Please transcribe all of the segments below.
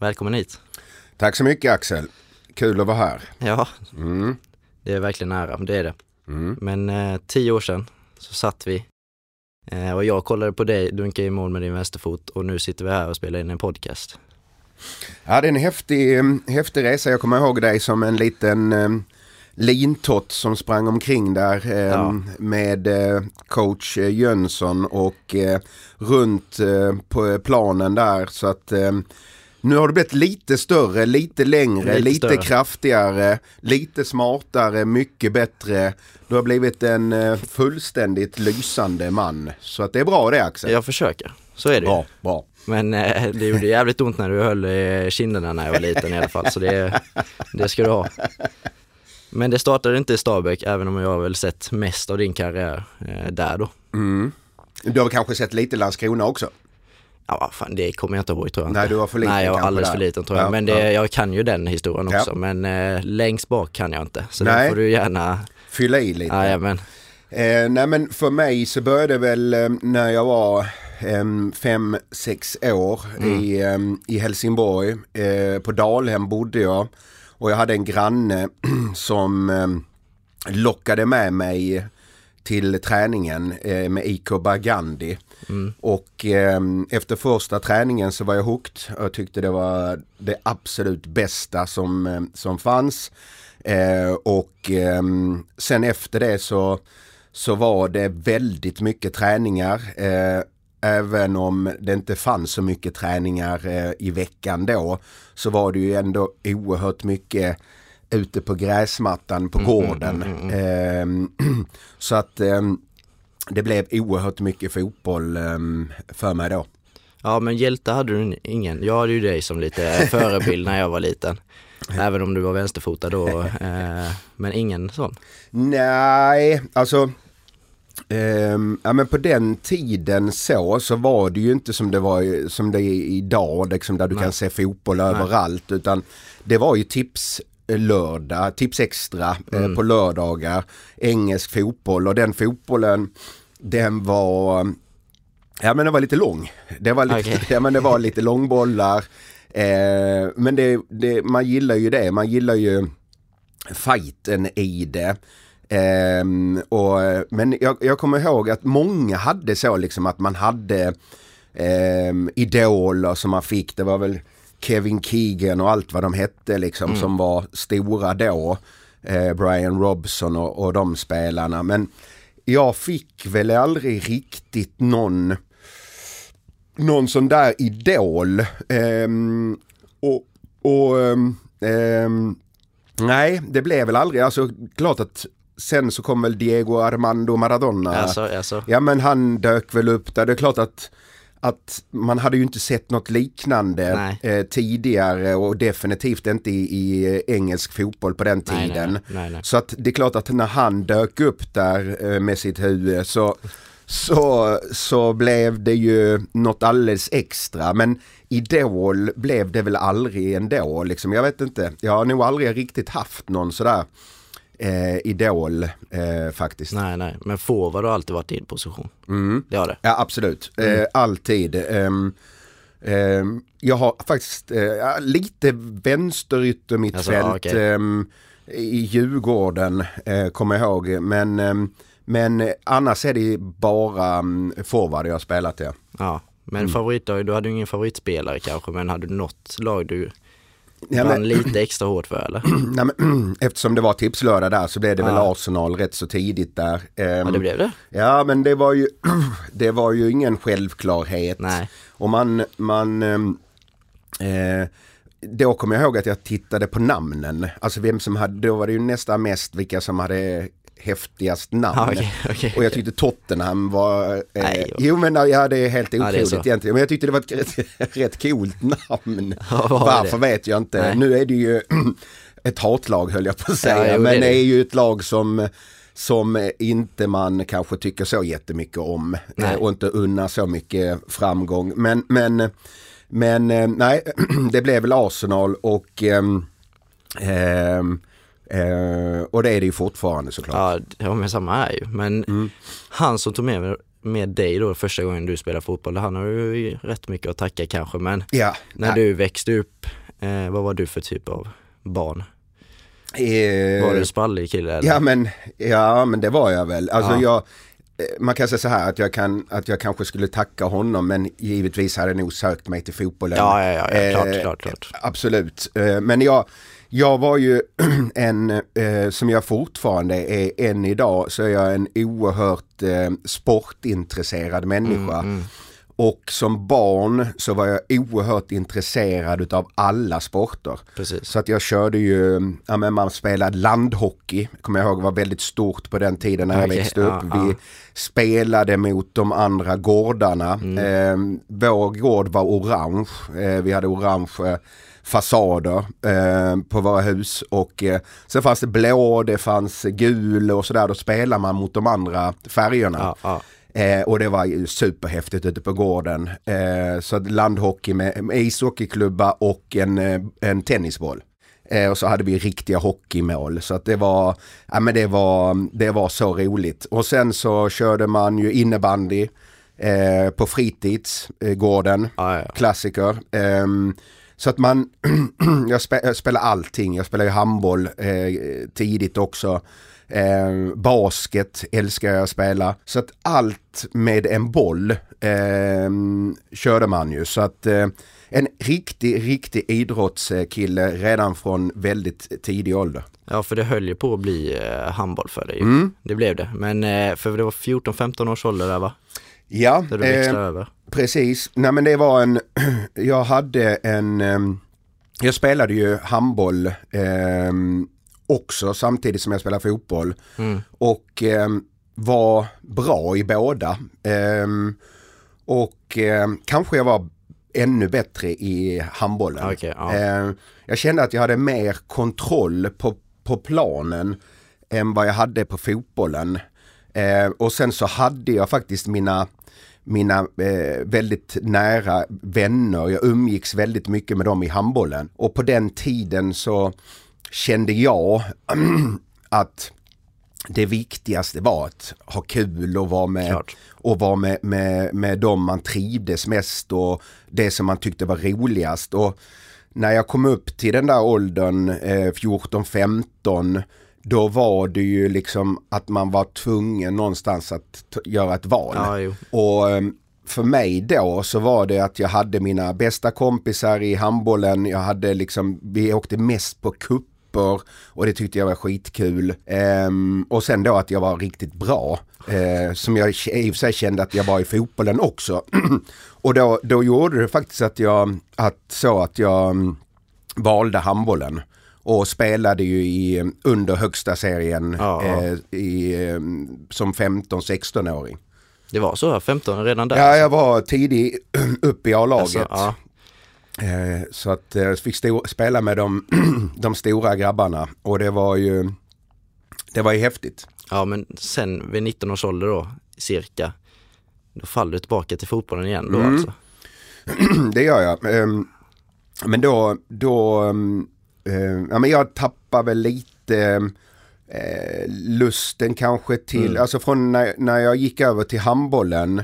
Välkommen hit. Tack så mycket Axel. Kul att vara här. Ja, Mm. det är verkligen nära, det är det. Mm. Men eh, tio år sedan så satt vi eh, och jag kollade på dig dunka i mål med din vänsterfot och nu sitter vi här och spelar in en podcast. Ja, det är en häftig, häftig resa. Jag kommer ihåg dig som en liten eh, lintott som sprang omkring där eh, Ja. med eh, coach eh, Jönsson och eh, runt eh, på planen där. Så att eh, nu har du blivit lite större, lite längre, Lite lite, kraftigare, lite smartare, mycket bättre. Du har blivit en eh, fullständigt lysande man. Så att det är bra det Axel. Jag försöker, så är det. Bra, bra. Men eh, det gjorde jävligt ont när du höll i kinderna när jag var liten i alla fall, så det, det ska du ha. Men det startade inte i Stabäck, även om jag har väl sett mest av din karriär eh, där då. Mm. Du har kanske sett lite Landskrona också? Ja, fan, det kommer jag inte ihåg tror jag Nej, inte. du var för liten Nej, jag var alldeles för liten tror jag. Ja, men det, ja. jag kan ju den historien Ja. också. Men eh, längst bak kan jag inte. Så Nej. får du gärna, Fylla i lite. jajamän. Eh, nej men för mig så började det väl eh, när jag var em, fem, sex år i, em, i Helsingborg. Eh, på Dalhem bodde jag och jag hade en granne som em, lockade med mig till träningen eh, med IK Bagandi. Och em, efter första träningen så var jag hooked. Jag tyckte det var det absolut bästa som, em, som fanns. Eh, och em, sen efter det så, så var det väldigt mycket träningar. Eh, även om det inte fanns så mycket träningar eh, i veckan då så var det ju ändå oerhört mycket ute på gräsmattan på gården. Ehm, så att ehm, det blev oerhört mycket fotboll ehm, för mig då. Ja men hjälte hade du ingen. Jag hade ju dig som lite förebild när jag var liten. Även om du var vänsterfotad då. Eh, men ingen sån. Nej, alltså ehm, ja, men på den tiden så, så var det ju inte som det, var, som det är idag, liksom, där du kan se fotboll överallt. Utan det var ju tips lördag, tips extra eh, på lördagar, engelsk fotboll och den fotbollen den var Ja men den var lite lång. Det var lite, Okej. ja, men det var lite långbollar. Eh, men det, det, man gillar ju det. Man gillar ju fighten i det. Ehm, och, men jag, jag kommer ihåg att många hade så liksom att man hade ehm, idoler som man fick. Det var väl Kevin Keegan och allt vad de hette liksom som var stora då. Eh, Brian Robson och, och de spelarna. Men jag fick väl aldrig riktigt någon någon sån där idol. Ehm, och och ehm, nej, det blev väl aldrig. Alltså klart att sen så kom väl Diego Armando Maradona. Alltså, alltså. Ja men han dök väl upp där. Det är klart att, att man hade ju inte sett något liknande eh, tidigare och definitivt inte i, i engelsk fotboll på den Nej, nej, tiden. nej, nej. Så att det är klart att när han dök upp där eh, med sitt huvud så, så, så blev det ju något alldeles extra. Men Idol blev det väl aldrig ändå. Liksom. Jag vet inte, jag har nog aldrig riktigt haft någon sådär eh, Idol eh, faktiskt. Nej, nej. Men forward har alltid varit din position. Mm. Det har det. Ja absolut, eh, alltid. Ehm, ehm, jag har faktiskt eh, ja, lite vänsterytter mittfält Alltså, okej. ehm, i Djurgården, eh, kommer jag ihåg. Men, men annars är det bara um, forward jag har spelat ja. Ja. Men Mm. favorit då? Du hade ju ingen favoritspelare kanske, men hade du något lag du Ja, men, lite extra hårt för eller? nej, men, eftersom det var tipslördag där så blev det väl Ja. Arsenal rätt så tidigt där. Ehm, Ja, det blev det. Ja men det var ju, det var ju ingen självklarhet. Nej. Och man, man ehm, eh, då kommer jag ihåg att jag tittade på namnen. Alltså vem som hade, då var det ju nästan mest vilka som hade häftigast namn. Ja, okej, okej. Och jag tyckte Tottenham var... Eh, Nej, jo. jo men ja, det är helt är otroligt så. egentligen. Men jag tyckte det var ett rätt, rätt coolt namn. Ja, Varför det? vet jag inte. Nej. Nu är det ju ett hatlag höll jag på att säga. Ja, jo, men det är det är ju ett lag som som inte man kanske tycker så jättemycket om Nej. eh, och inte unnar så mycket framgång. Men, men, men eh, nej, det blev väl Arsenal och ehm, eh, och det är det ju fortfarande såklart. Ja, med samma här ju. Men Mm. han som tog med med dig då första gången du spelade fotboll. Han har ju rätt mycket att tacka kanske men Ja. när Ja. du växte upp, eh, vad var du för typ av barn? Eh, Var du en sprallig kille eller? Ja men, ja men det var jag väl. Alltså Ja. jag, eh, man kan säga så här att jag, kan, att jag kanske skulle tacka honom men givetvis hade jag nog sökt mig till fotbollen. ja, ja, ja, ja klart, Eh, klart, klart. Absolut. Eh, Men jag, jag var ju en, eh, som jag fortfarande är än idag, så är jag en oerhört eh, sportintresserad människa. Mm, Och som barn så var jag oerhört intresserad utav alla sporter. Precis. Så att jag körde ju, ja men man spelade landhockey, kommer jag ihåg var väldigt stort på den tiden när jag Okej, växte upp. ja, Vi ja. Mm. spelade mot de andra gårdarna. Eh, vår gård var orange, eh, vi hade orange fasader eh, på våra hus och eh, sen fanns det blå, det fanns gul och sådär. Då spelar man mot de andra färgerna. Ja, ja. Eh, och det var ju superhäftigt ute på gården. Eh, så landhockey med, med ishockeyklubba och en, eh, en tennisboll. Eh, och så hade vi riktiga hockeymål. Så att det var, ja, men det var, det var så roligt. Och sen så körde man ju innebandy eh, på fritidsgården. Ja, ja. Klassiker. Så att man, jag, spe, jag spelar allting. Jag spelar ju handboll eh, tidigt också. Eh, basket älskar jag att spela. Så att allt med en boll eh, körde man ju. Så att eh, en riktig, riktig idrottskille redan från väldigt tidig ålder. Ja för det höll ju på att bli eh, handboll för dig. Mm. Det blev det. Men eh, för det var 14-15 års ålder där va? Ja, Där du växlade eh, över. Precis, nej men det var en, jag hade en, ehm, jag spelade ju handboll ehm, också samtidigt som jag spelade fotboll Mm. och ehm, var bra i båda. Ehm, och ehm, kanske jag var ännu bättre i handbollen. Okej, ja. Jag kände att jag hade mer kontroll på, på planen än vad jag hade på fotbollen. Eh, och sen så hade jag faktiskt mina, mina eh, väldigt nära vänner. Jag umgicks väldigt mycket med dem i handbollen. Och på den tiden så kände jag att det viktigaste var att ha kul och vara med, Klart. och vara med, med, med dem man trivdes mest och det som man tyckte var roligast. Och när jag kom upp till den där åldern, eh, 14-15, då var det ju liksom att man var tvungen någonstans att göra ett val. Jo. Och eh, för mig då så var det att jag hade mina bästa kompisar i handbollen. Jag hade liksom, vi åkte mest på kupper och det tyckte jag var skitkul. Ehm, och sen då att jag var riktigt bra. Eh, som jag i och för sig kände att jag var i fotbollen också. och då, då gjorde det faktiskt att jag, att så att jag mm, valde handbollen. Och spelade ju i, under högsta serien Ja, ja. eh, i, eh, som 15-16-åring. Det var så, 15 redan där? Ja, jag var tidig upp i A-laget. Alltså, ja. Eh, Så att jag fick spela med de, de stora grabbarna och det var ju det var ju häftigt. ja, men sen vid 19 års ålder då, cirka, då faller du tillbaka till fotbollen igen då Mm. alltså? det gör jag. Ehm, Men då, då ehm, eh, ja men jag tappar väl lite eh, lusten kanske till, Mm. alltså från när, när jag gick över till handbollen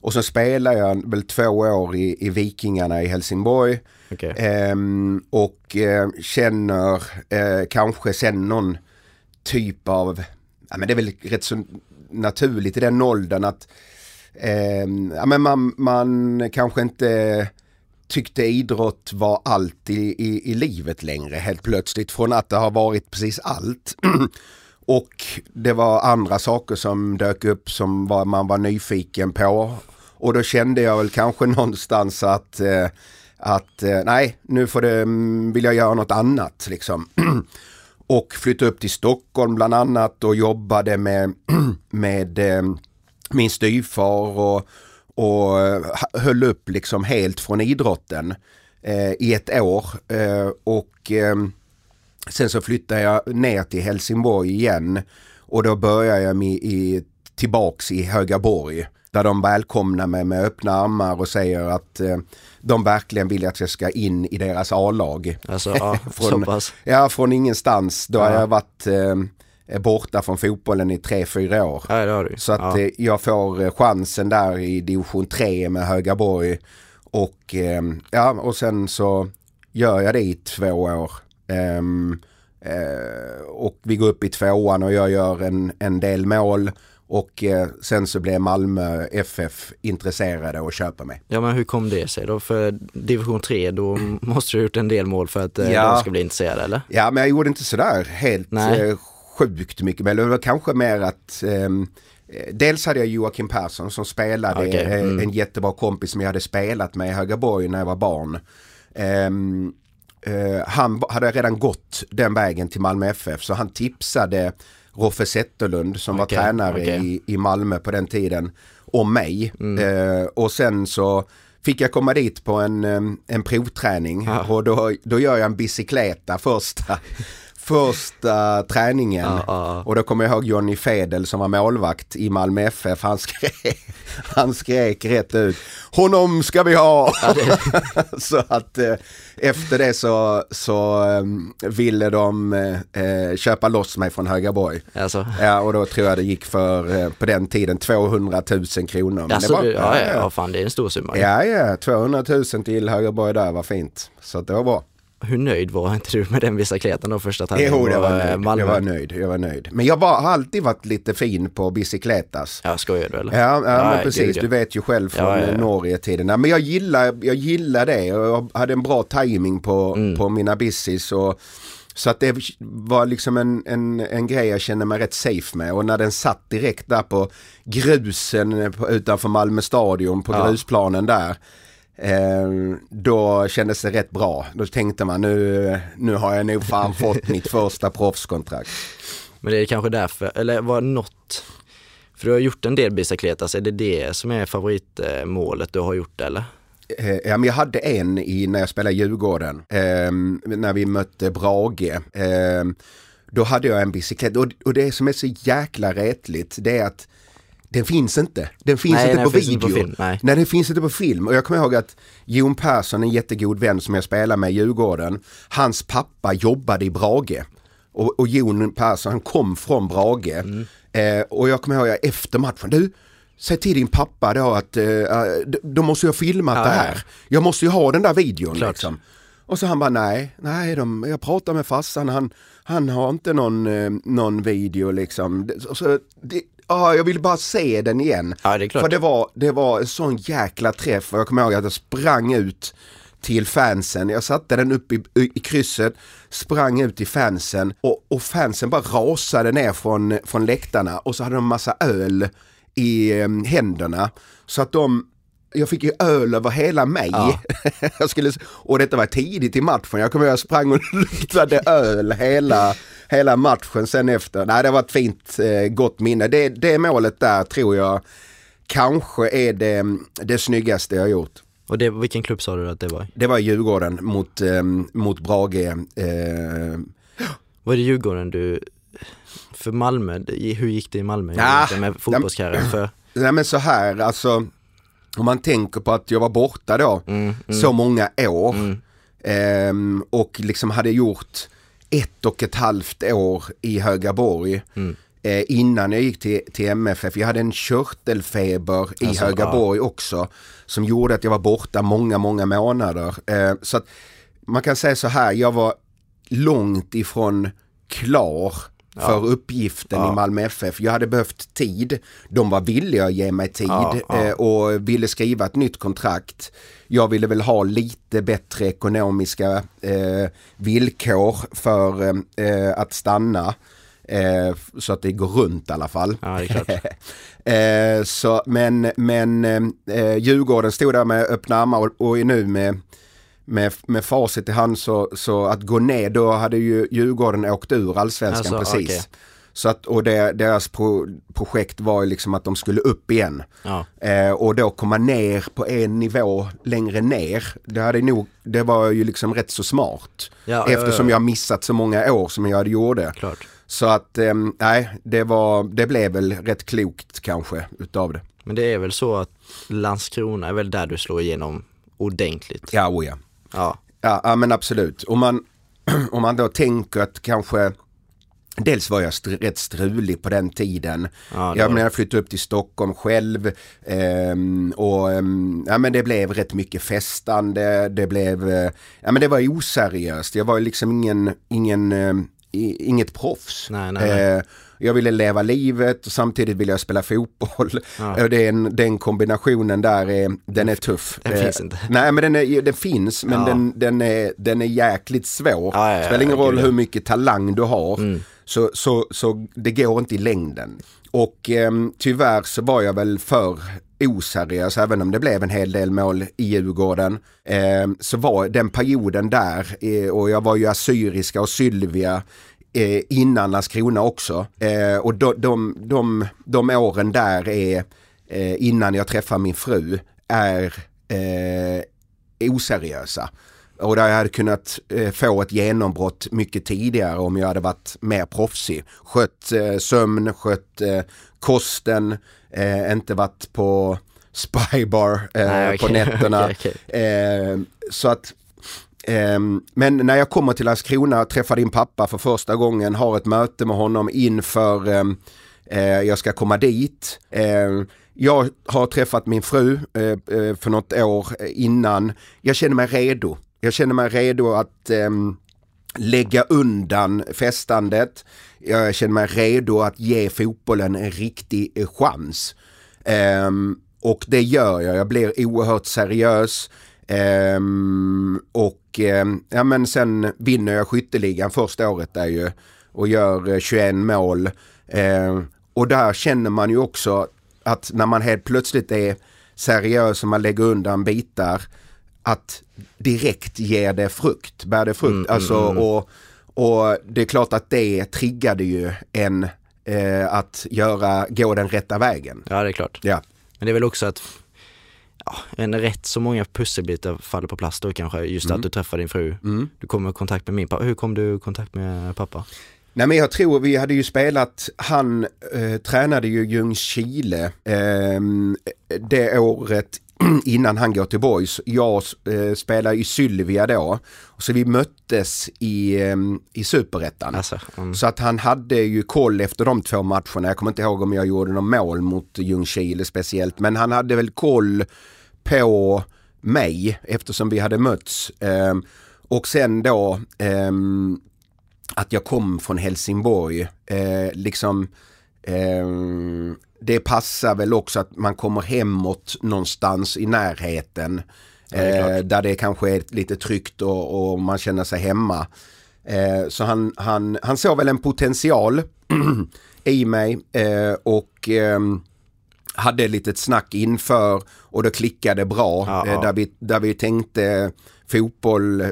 och så spelade jag väl två år i, i Vikingarna i Helsingborg. Okej. Ehm, och eh, känner eh, kanske sen någon typ av, ja men det är väl rätt så naturligt i den åldern att ehm, ja, men man, man kanske inte tyckte idrott var allt i, i, i livet längre helt plötsligt från att det har varit precis allt. Och det var andra saker som dök upp som var, man var nyfiken på. Och då kände jag väl kanske någonstans att, eh, att eh, nej, nu får det, mm, vill jag göra något annat liksom. och flyttade upp till Stockholm bland annat och jobbade med, med eh, min styvfar och, och eh, höll upp liksom helt från idrotten eh, i ett år. Eh, och eh, sen så flyttade jag ner till Helsingborg igen och då började jag med i, tillbaks i Högaborg. Där de välkomnar mig med öppna armar och säger att eh, de verkligen vill att jag ska in i deras A-lag. Alltså, ja, Från-. Ja, från ingenstans. Då har Ja. jag varit, eh, är borta från fotbollen i tre fyra år. Ja, det har du. Så att ja. eh, jag får eh, chansen där i division 3 med Högaborg. Och, eh, ja, och sen så gör jag det i två år. Ehm, eh, och vi går upp i tvåan och jag gör en, en del mål. Och eh, sen så blev Malmö FF intresserade och köper mig. ja, men hur kom det sig då? För division 3, då måste du ha gjort en del mål för att eh, Ja. de ska bli intresserade, eller? Ja men jag gjorde inte sådär helt Nej. eh, sjukt mycket. Men det var kanske mer att ehm, eh, Dels hade jag Joakim Persson som spelade, Okej, eh, mm. en jättebra kompis som jag hade spelat med i Högaborg när jag var barn. Ehm, eh, han hade redan gått den vägen till Malmö FF så han tipsade Roffe Zetterlund som Okej, var tränare okej. i, i Malmö på den tiden om mig. Mm. Eh, och sen så fick jag komma dit på en, em, en provträning Ja. och då, då gör jag en bicykleta första, första träningen. Ja, ja. Och då kommer jag ihåg Johnny Fedel som var målvakt i Malmö FF. Han skrek, han skrek rätt ut. Honom ska vi ha! så att eh, efter det så, så eh, ville de eh, köpa loss mig från Högaborg. Alltså, Ja, och då tror jag det gick för, eh, på den tiden, 200 000 kronor. Men alltså det var, du, ja, ja, ja, fan det är en stor summa. ja, ja, 200 000 till Högaborg där var fint. Så det var bra. Hur nöjd var inte du med den bicykleten då första träningen? Jo, jag var, eh, nöjd. Malmö? jag var nöjd. Jag var nöjd. Men jag var, har alltid varit lite fin på bicykletas. Ja, skojar du eller? Ja, ja Nej, precis. gud, ja. Du vet ju själv från Ja, ja, Norge-tiden. Men jag gillar, jag gillar det och jag hade en bra timing på, Mm. på mina bicis. Och, så att det var liksom en, en, en grej jag kände mig rätt safe med. Och när den satt direkt där på grusen utanför Malmö stadion på grusplanen där. Eh, då kändes det rätt bra. Då tänkte man nu, nu har jag nog fan fått mitt första proffskontrakt. Men det är kanske därför, eller var något, för du har gjort en del bicykletas, är det det som är favoritmålet du har gjort eller? Eh, ja, men jag hade en i, när jag spelade i Djurgården, ehm, när vi mötte Brage. Ehm, då hade jag en bicyklett och, och det som är så jäkla rätligt det är att den finns inte. Den finns Nej, inte nej, på finns video. inte på film, nej. den finns inte på film. Och jag kommer ihåg att Jon Persson, en jättegod vän som jag spelar med i Djurgården, hans pappa jobbade i Brage. Och, och Jon Persson, han kom från Brage. Mm. Eh, och jag kommer ihåg att efter matchen, du, säg till din pappa då att eh, d- då måste jag filma Ja, det här. Jag måste ju ha den där videon Klart. liksom. Och så han bara nej, nej de, jag pratar med farsan, han, han har inte någon, eh, någon video liksom. Så, det, ah, jag vill bara se den igen. Ja, det är klart. För det var, det var en sån jäkla träff och jag kommer ihåg att jag sprang ut till fansen. Jag satte den upp i, i krysset, sprang ut till fansen och, och fansen bara rasade ner från, från läktarna och så hade de massa öl i eh, händerna. Så att de jag fick ju öl över hela mig. Ja. jag skulle, och detta var tidigt i matchen. Jag kommer ihåg jag sprang och luktade öl hela, hela matchen sen efter. Nej, det var ett fint, eh, gott minne. Det, det målet där tror jag kanske är det, det snyggaste jag gjort. Och det, vilken klubb sa du att det var? Det var Djurgården mot, eh, mot Brage. Eh, Var det Djurgården du, för Malmö, hur gick det i Malmö? Ja, Inte med fotbollskarriären för, nej men så här, alltså om man tänker på att jag var borta då mm, mm, så många år mm, ehm, och liksom hade gjort ett och ett halvt år i Högaborg mm. eh, innan jag gick till, till MFF. Jag hade en körtelfeber i Alltså, Högaborg också som gjorde att jag var borta många, många månader. Eh, så att man kan säga så här, jag var långt ifrån klar för uppgiften Ja. i Malmö FF. Jag hade behövt tid. De var villiga att ge mig tid Ja, ja. eh, och ville skriva ett nytt kontrakt. Jag ville väl ha lite bättre ekonomiska eh, villkor för eh, att stanna. Eh, så att det går runt i alla fall. ja. Eh, så, men men eh, Djurgården stod där med öppna armar och, och är nu med, med, med facit i hand så, så att gå ner, då hade ju Djurgården åkt ur allsvenskan Alltså, precis. okej. Så att, och det, deras pro, projekt var ju liksom att de skulle upp igen. Ja, Eh, och då komma ner på en nivå längre ner, det, hade nog, det var ju liksom rätt så smart. ja, Eftersom ja, jag missat så många år som jag gjorde. klart. Så att ehm, nej, det, var, det blev väl rätt klokt kanske utav det. Men det är väl så att Landskrona är väl där du slår igenom ordentligt? Ja, oh ja. Ja, Ja, ja men absolut. Om man, om man då tänker att kanske Dels var jag str- rätt strulig på den tiden. Ja, jag menar, jag flyttade upp till Stockholm själv ehm, och ehm, ja, men det blev rätt mycket festande. Det blev, eh, ja men det var oseriöst. Jag var liksom ingen, ingen, ehm, inget proffs. Nej, nej, nej. Eh, jag ville leva livet och samtidigt ville jag spela fotboll. Ja. Den, den kombinationen där är, den är tuff. Den Eh, finns inte. Nej men den, är, den finns men Ja. den, den, är, den är jäkligt svår. Ja, Spelar ingen roll hur mycket talang du har. Mm. Så, så, så det går inte i längden. Och eh, tyvärr så var jag väl för oseriös, även om det blev en hel del mål i Djurgården. Eh, så var den perioden där, eh, och jag var ju Assyriska och Sylvia eh, innan Landskrona också. Eh, och de, de, de, de åren där är, eh, innan jag träffar min fru, är eh, oseriösa. Och där jag hade kunnat eh, få ett genombrott mycket tidigare om jag hade varit mer proffsig. Skött eh, sömn, skött eh, kosten, inte varit på spybar Nej, på nätterna. okej. Eh, så att Ehm, men när jag kommer till Landskrona, träffar din pappa för första gången, har ett möte med honom inför ehm, eh, jag ska komma dit. Ehm, jag har träffat min fru för något år innan. Jag känner mig redo. Jag känner mig redo att ehm, lägga undan festandet. Jag känner mig redo att ge fotbollen en riktig eh, chans. Ehm, och det gör jag. Jag blir oerhört seriös. Um, och um, ja, men sen vinner jag skytteligan första året där ju och gör eh, 21 mål. Um, och där känner man ju också att när man helt plötsligt är seriös och man lägger undan bitar att direkt ger det frukt, bär det frukt. Mm, alltså, mm, mm. Och, och det är klart att det triggade ju en eh, att göra, gå den rätta vägen. Ja det är klart. Ja. Men det är väl också att ja, en rätt så många pusselbitar faller på plats då kanske. Just Mm. att du träffar din fru. Mm. Du kommer i kontakt med min pappa. Hur kom du i kontakt med pappa? Nej men jag tror vi hade ju spelat, han eh, tränade ju Ljungskile eh, det året innan han går till Boys. Jag eh, spelade i Sylvia då. Så vi möttes i, eh, i Superettan. Alltså, mm. Så att han hade ju koll efter de två matcherna. Jag kommer inte ihåg om jag gjorde någon mål mot Ljungskile speciellt. Men han hade väl koll på mig eftersom vi hade mötts. Ehm, och sen då ehm, att jag kom från Helsingborg. Eh, liksom ehm, det passar väl också att man kommer hemåt någonstans i närheten. Ja, det eh, där det kanske är lite tryggt och, och man känner sig hemma. Eh, så han, han, han såg väl en potential i mig eh, och ehm, hade ett litet snack inför och det klickade bra. Eh, ja. Där, vi, där vi tänkte fotboll eh,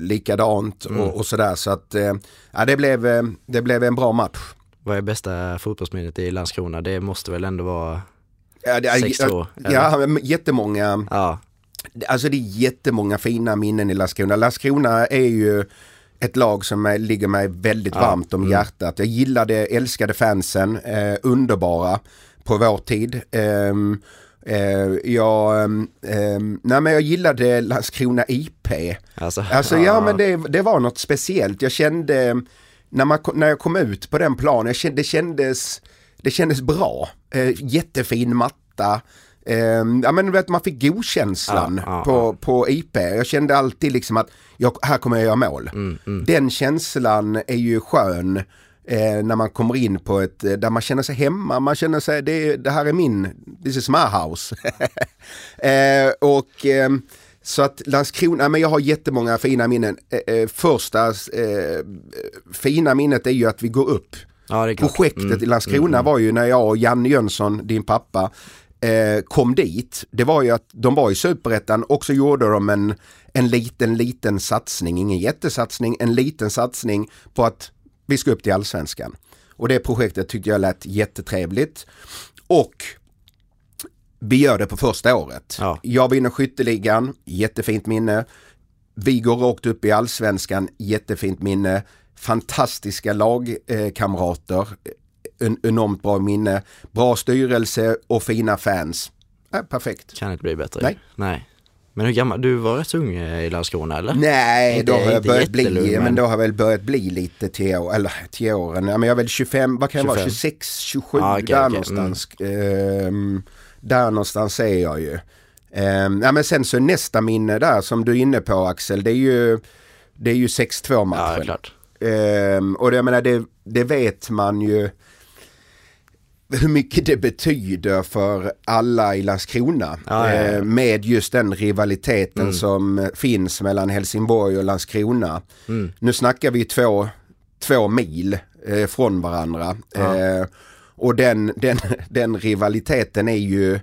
likadant Mm. och, och sådär. Så att eh, ja, det, blev, eh, det blev en bra match. Vad är bästa fotbollsminnet i Landskrona? Det måste väl ändå vara, Ja, det, Sex år, Ja, men jättemånga, ja, alltså det är jättemånga fina minnen i Landskrona. Landskrona är ju ett lag som är, ligger mig väldigt Ja, varmt om mm. hjärtat. Jag gillade, älskade fansen, eh, underbara på vår tid. Ehm, eh, jag, ehm, ehm, nej men jag gillade Landskrona IP. alltså, Alltså ja men det, det var något speciellt. Jag kände, när, man, när jag kom ut på den planen, jag kände, det, kändes, det kändes bra. Eh, jättefin matta. Eh, ja men vet man fick godkänslan Ja, ja, på, på IP. Jag kände alltid liksom att jag, här kommer jag göra mål. Mm, mm. Den känslan är ju skön eh, när man kommer in på ett, eh, där man känner sig hemma, man känner sig, det, det här är min, this is my house. eh, och eh, så att Landskrona, men jag har jättemånga fina minnen. Eh, eh, första fina minnet är ju att vi går upp. Ja. Projektet Mm, i Landskrona var ju när jag och Janne Jönsson, din pappa, kom dit. Det var ju att de var i Superettan och så gjorde de en, en liten, liten satsning, ingen jättesatsning, en liten satsning på att vi ska upp till Allsvenskan. Och det projektet tyckte jag lät jättetrevligt. Och vi gör det på första året. Ja. Jag vinner skytteligan, jättefint minne. Vi går rakt upp i allsvenskan, jättefint minne. Fantastiska lagkamrater, en enormt bra minne. Bra styrelse och fina fans. Ja, perfekt. Kan inte bli bättre. Nej. Nej. Men hur gammal, du var rätt ung eh, i Landskrona eller? Nej, då har jag börjat bli, men men- då har jag väl börjat bli lite till, år, eller till åren. Ja, men jag är väl 25, vad kan jag vara, 25? 26, 27, Ah, okej, där okej, någonstans. Ehm, där någonstans är jag ju. Ehm, ja, men sen så nästa minne där som du är inne på Axel, det är ju, det är ju 6-2 Ja, matchen. klart. Ehm, och det, jag menar, det, det vet man ju hur mycket det betyder för alla i Landskrona. Ja, ja, ja. Eh, med just den rivaliteten Mm. som finns mellan Helsingborg och Landskrona. Mm. Nu snackar vi två, två mil eh, från varandra. Ja. Eh, och den, den, den rivaliteten är ju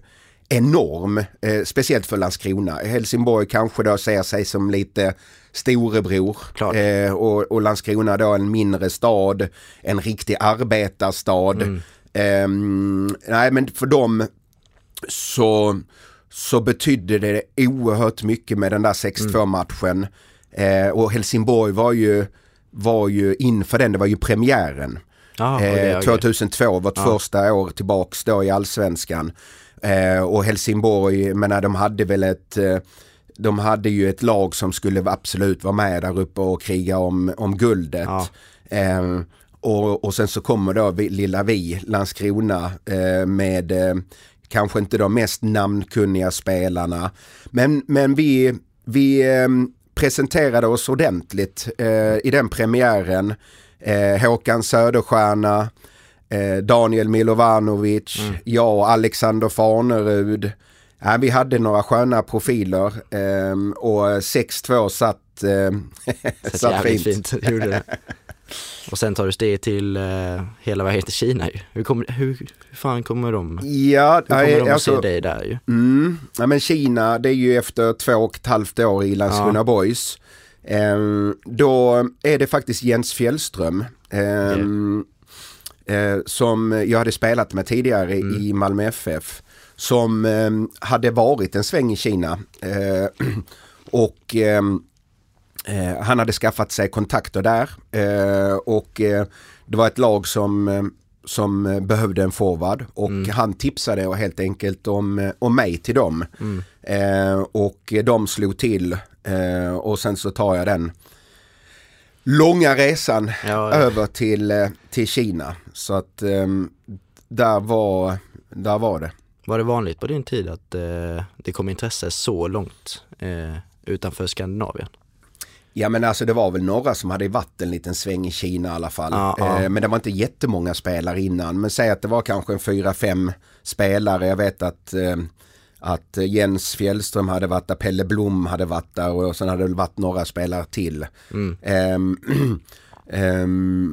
enorm, eh, speciellt för Landskrona. Helsingborg kanske då ser sig som lite storebror eh, och, och Landskrona då en mindre stad, en riktig arbetarstad. Mm. Ehm, nej men för dem så, så betydde det oerhört mycket med den där 6-2 matchen. Eh, och Helsingborg var ju, var ju inför den, det var ju premiären. Eh, okej. 2002, vårt Ja. första år tillbaks då i allsvenskan. Eh, och Helsingborg, men de hade väl ett eh, de hade ju ett lag som skulle absolut vara med där uppe och kriga om, om guldet. Ja. Och, och sen så kommer då vi, lilla vi, Landskrona, eh, med eh, kanske inte de mest namnkunniga spelarna. Men, men vi, vi eh, presenterade oss ordentligt eh, i den premiären. Eh, Håkan Söderstjärna, eh, Daniel Milovanovic, jag och Alexander Farnerud. Ja, vi hade några sköna profiler eh, och 6-2 satt, eh, Så satt jävligt fint. fint. Och sen tar du steg till eh, hela vägen till Kina ju. Hur, kommer, hur, hur fan kommer de, hur Ja, kommer nej, de att alltså, se dig där ju? Mm. Ja, men Kina, det är ju efter två och ett halvt år i Landskrona Ja. Boys. Ehm, då är det faktiskt Jens Fjällström. ehm, eh, som jag hade spelat med tidigare Mm. i Malmö FF. Som ehm, hade varit en sväng i Kina. Eh, och ehm, eh, han hade skaffat sig kontakter där. Eh, och eh, det var ett lag som eh, som eh, behövde en forward och han tipsade helt enkelt om, om mig till dem. Eh, och de slog till och sen så tar jag den långa resan Ja, ja. över till, till Kina. Så att där, var, där var det. Var det vanligt på din tid att det kom intresse så långt utanför Skandinavien? Ja men alltså det var väl några som hade varit en liten sväng i Kina i alla fall. Ja. Eh, men det var inte jättemånga spelare innan. Men säg att det var kanske en fyra, fem spelare. Jag vet att, eh, att Jens Fjällström hade varit där, Pelle Blom hade varit där och sen hade det varit några spelare till. Mm. Ehm,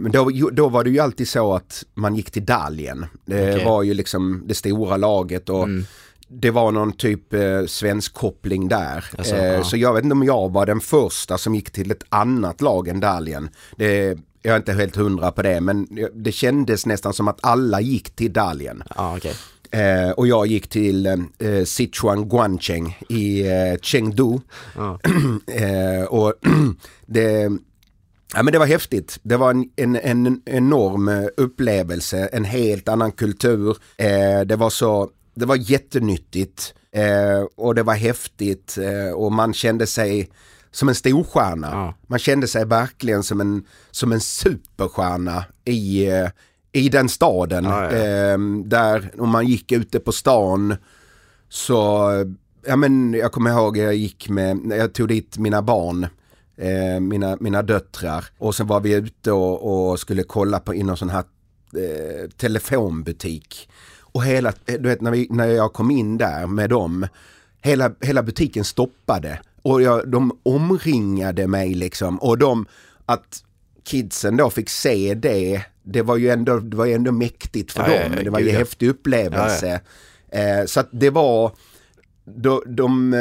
Men då, då var det ju alltid så att man gick till Daljen. Det Okej. var ju liksom det stora laget och Mm. Det var någon typ eh, svensk koppling där. Alltså, eh, ja. Så jag vet inte om jag var den första som gick till ett annat lag än Daljen. Det, jag är inte helt hundra på det men det kändes nästan som att alla gick till Daljen. Ja okej. Eh, och jag gick till eh, Sichuan Guancheng i eh, Chengdu. Ja. Eh, och det, ja, men det var häftigt. Det var en, en, en enorm eh, upplevelse, en helt annan kultur. Eh, det var så, det var jättenyttigt eh, och det var häftigt eh, och man kände sig som en storstjärna. Ja. Man kände sig verkligen som en, som en superstjärna i, eh, i den staden. Ja, ja. Eh, där om man gick ute på stan så, ja men jag kommer ihåg jag gick med, jag tog dit mina barn, eh, mina, mina döttrar och sen var vi ute och, och skulle kolla på i någon sån här eh, telefonbutik. Och hela, du vet när, vi, när jag kom in där med dem, hela, hela butiken stoppade och jag, de omringade mig liksom och de, att kidsen då fick se det, det var ju ändå, det var ju ändå mäktigt för Ja, ja, dem. ja, det var ju en ja. häftig upplevelse. Eh, så att det var, de, de,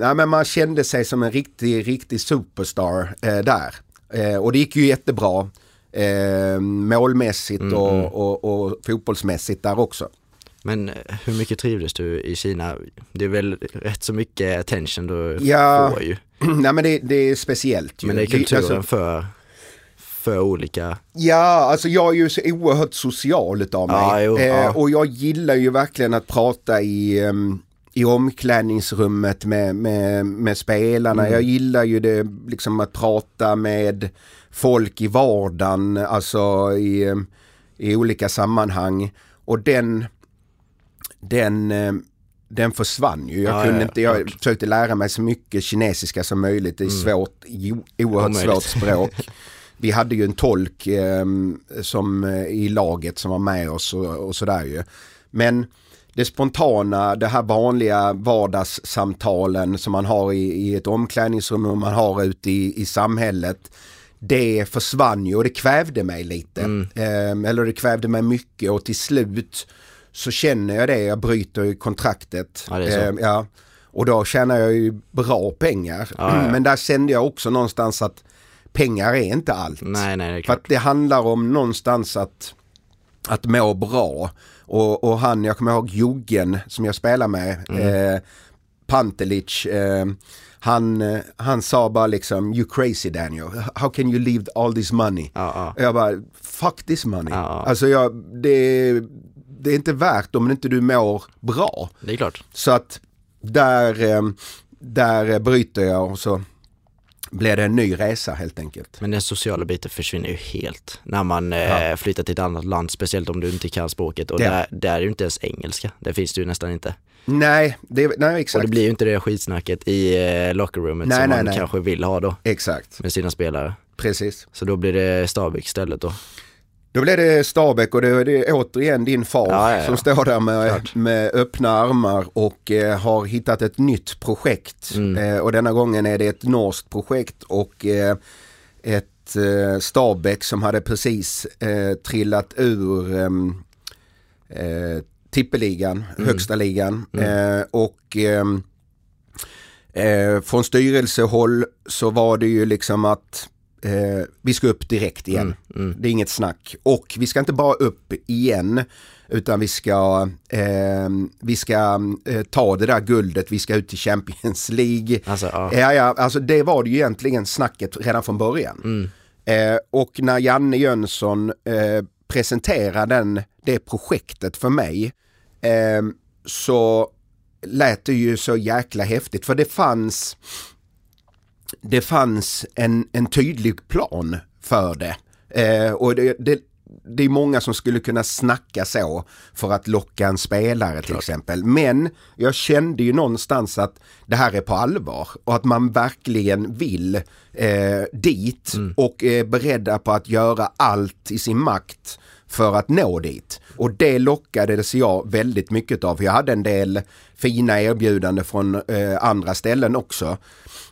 ja, men man kände sig som en riktig, riktig superstar eh, där. Eh, och det gick ju jättebra eh, målmässigt Mm, och, mm. och, och fotbollsmässigt där också. Men eh, hur mycket trivdes du i Kina? Det är väl rätt så mycket attention du Ja, får ju. Nej men det, det är speciellt ju. Men det är kulturen alltså, för, för olika. Ja, alltså jag är ju så oerhört social utav mig. Ja, jo, eh, ja. Och jag gillar ju verkligen att prata i, ehm, i omklädningsrummet med, med, med spelarna. Mm. Jag gillar ju det liksom att prata med folk i vardagen, alltså i, i olika sammanhang. Och den, den, eh, den försvann ju. Jag, ja, kunde ja, inte, jag klart. försökte lära mig så mycket kinesiska som möjligt. Det är mm. svårt, oerhört svårt språk. Vi hade ju en tolk eh, som, i laget som var med oss och, och sådär ju. Men det spontana, det här vanliga vardagssamtalen som man har i, i ett omklädningsrum och man har ute i, i samhället. Det försvann ju och det kvävde mig lite. Mm. Eh, eller det kvävde mig mycket och till slut så känner jag det, jag bryter kontraktet. Ja, eh, ja. Och då tjänar jag ju bra pengar. Ja, ja. Men där kände jag också någonstans att pengar är inte allt. Nej, nej, det. För att det handlar om någonstans att, att må bra. Och, och han, jag kommer ihåg Joggen som jag spelar med, mm. eh, Pantelic, eh, han, han sa bara liksom you crazy Daniel, how can you leave all this money? Ja, ja. Jag bara fuck this money. Ja, alltså jag, det, det är inte värt om inte du mår bra. Det är klart. Så att där, eh, där bryter jag och så blir det en ny resa helt enkelt. Men den sociala biten försvinner ju helt när man ja. eh, flyttar till ett annat land, speciellt om du inte kan språket. Och ja. där, där är ju inte ens engelska, det finns det ju nästan inte. Nej, det, nej exakt. Och det blir ju inte det skitsnacket i eh, lockerroomet nej, som nej, man nej. kanske vill ha då. Exakt. Med sina spelare. Precis. Så då blir det Stabæk istället då. Då blev det Stabäck och det är återigen din far ja, ja, ja. som står där med, med öppna armar och eh, har hittat ett nytt projekt. Mm. Eh, och denna gången är det ett norskt projekt och eh, ett eh, Stabäck som hade precis eh, trillat ur ehm, eh, tippeligan, mm. högsta ligan. Mm. Eh, och ehm, eh, från styrelsehåll så var det ju liksom att eh, vi ska upp direkt igen. Mm, mm. Det är inget snack. Och vi ska inte bara upp igen utan vi ska, eh, vi ska eh, ta det där guldet, vi ska ut till Champions League. Alltså, ja. Ja, ja, alltså det var det ju egentligen snacket redan från början. Mm. Eh, och när Janne Jönsson eh, presenterade den, det projektet för mig eh, så lät det ju så jäkla häftigt för det fanns det fanns en, en tydlig plan för det. Eh, och det, det, det, är många som skulle kunna snacka så för att locka en spelare till exempel. Men jag kände ju någonstans att det här är på allvar och att man verkligen vill eh, dit mm. och är beredda på att göra allt i sin makt för att nå dit. Och det lockades jag väldigt mycket av. Jag hade en del fina erbjudanden från eh, andra ställen också.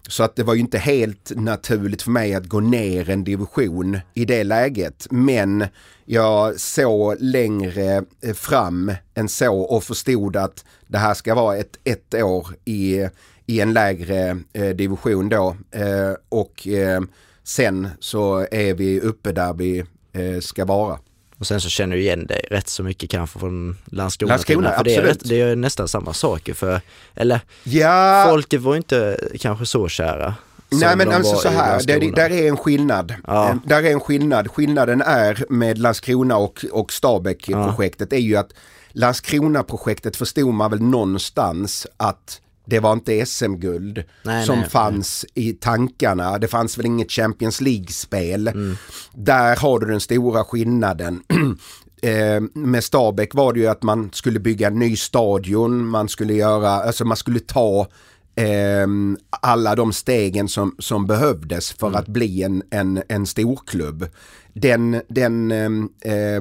Så att det var ju inte helt naturligt för mig att gå ner en division i det läget. Men jag såg längre eh, fram än så och förstod att det här ska vara ett, ett år i, i en lägre eh, division då. Eh, och eh, sen så är vi uppe där vi eh, ska vara. Och sen så känner du igen dig rätt så mycket kanske från Landskrona. Landskrona, för det är, det är nästan samma saker för, eller ja. folket var inte kanske så kära. Nej men alltså så här, där, där är en skillnad. Ja. Där är en skillnad. Skillnaden är med Landskrona och, och Stabäck-projektet ja. är ju att Landskrona-projektet förstod man väl någonstans att det var inte SM-guld som nej, fanns nej. i tankarna. Det fanns väl inget Champions League-spel. Mm. Där har du den stora skillnaden. eh, med Stabäck var det ju att man skulle bygga en ny stadion, man skulle göra, alltså man skulle ta eh, alla de stegen som, som behövdes för mm. att bli en, en, en storklubb. Den, den eh,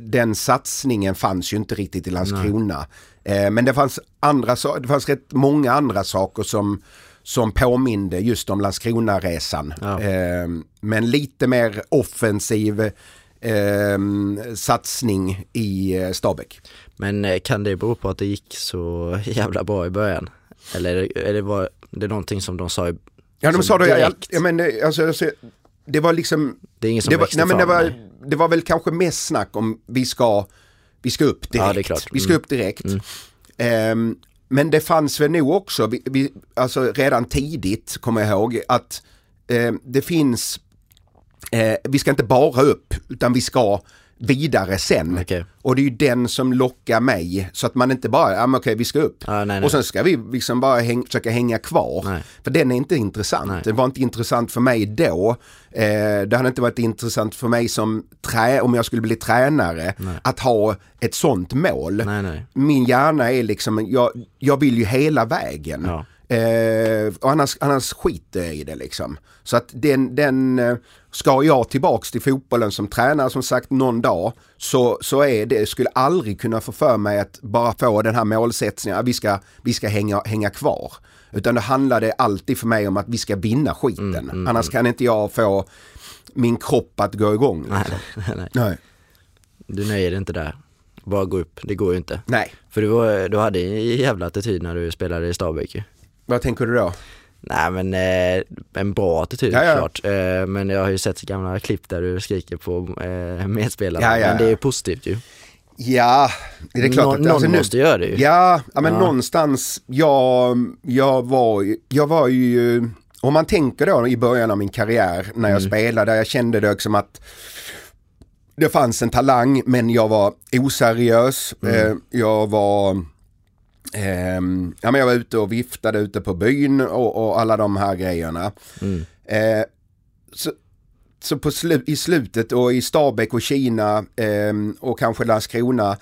den satsningen fanns ju inte riktigt i Landskrona. Eh, men det fanns, andra, det fanns rätt många andra saker som, som påminde just om Landskrona-resan. Ja. Eh, men lite mer offensiv eh, satsning i eh, Stabäck. Men eh, kan det bero på att det gick så jävla bra i början? Eller är det, var det någonting som de sa i, Ja de sa det, jag, jag men, alltså, alltså, det var liksom... Det är ingen som det var, nej, men det var, det var väl kanske mest snack om vi ska, vi ska upp direkt. Ja, vi ska upp direkt. Mm. Um, men det fanns väl nog också, vi, vi, alltså redan tidigt kommer jag ihåg, att eh, det finns, eh, vi ska inte bara upp utan vi ska, vidare sen. Okej. Och det är ju den som lockar mig. Så att man inte bara, ja men okej vi ska upp. Ja, nej, nej. Och sen ska vi liksom bara häng, försöka hänga kvar. Nej. För den är inte intressant. Den var inte intressant för mig då. Eh, det hade inte varit intressant för mig som trä, om jag skulle bli tränare. Att ha ett sånt mål. Min hjärna är liksom, jag, jag vill ju hela vägen. Ja. Eh, och annars, annars skiter jag i det liksom. Så att den, den eh, ska jag tillbaks till fotbollen som tränare som sagt någon dag så, så är det, skulle aldrig kunna få för mig att bara få den här målsättningen att vi ska, vi ska hänga, hänga kvar. Utan det handlade alltid för mig om att vi ska vinna skiten. Mm, Annars kan inte jag få min kropp att gå igång. Liksom. nej, nej. Nej. Du nöjer dig inte där. Bara gå upp, det går ju inte. Nej. För du, var, du hade en jävla attityd när du spelade i Stabæk ju. Vad tänker du då? Nej men eh, en bra attityd Ja, ja. klart. Eh, men jag har ju sett gamla klipp där du skriker på eh, medspelarna. Ja, ja, Men det är ju positivt ju. Ja, det är klart Nå- att... någon alltså, nu- måste göra det ju. Ja, men någonstans, jag, jag, var, jag var ju, om man tänker då i början av min karriär när jag Mm. spelade, jag kände det som att det fanns en talang men jag var oseriös. Mm. Eh, jag var ehm, ja, men jag var ute och viftade ute på byn och, och alla de här grejerna. Mm. Eh, så så på slu- i slutet och i Stabäck och Kina ehm, och kanske Landskrona,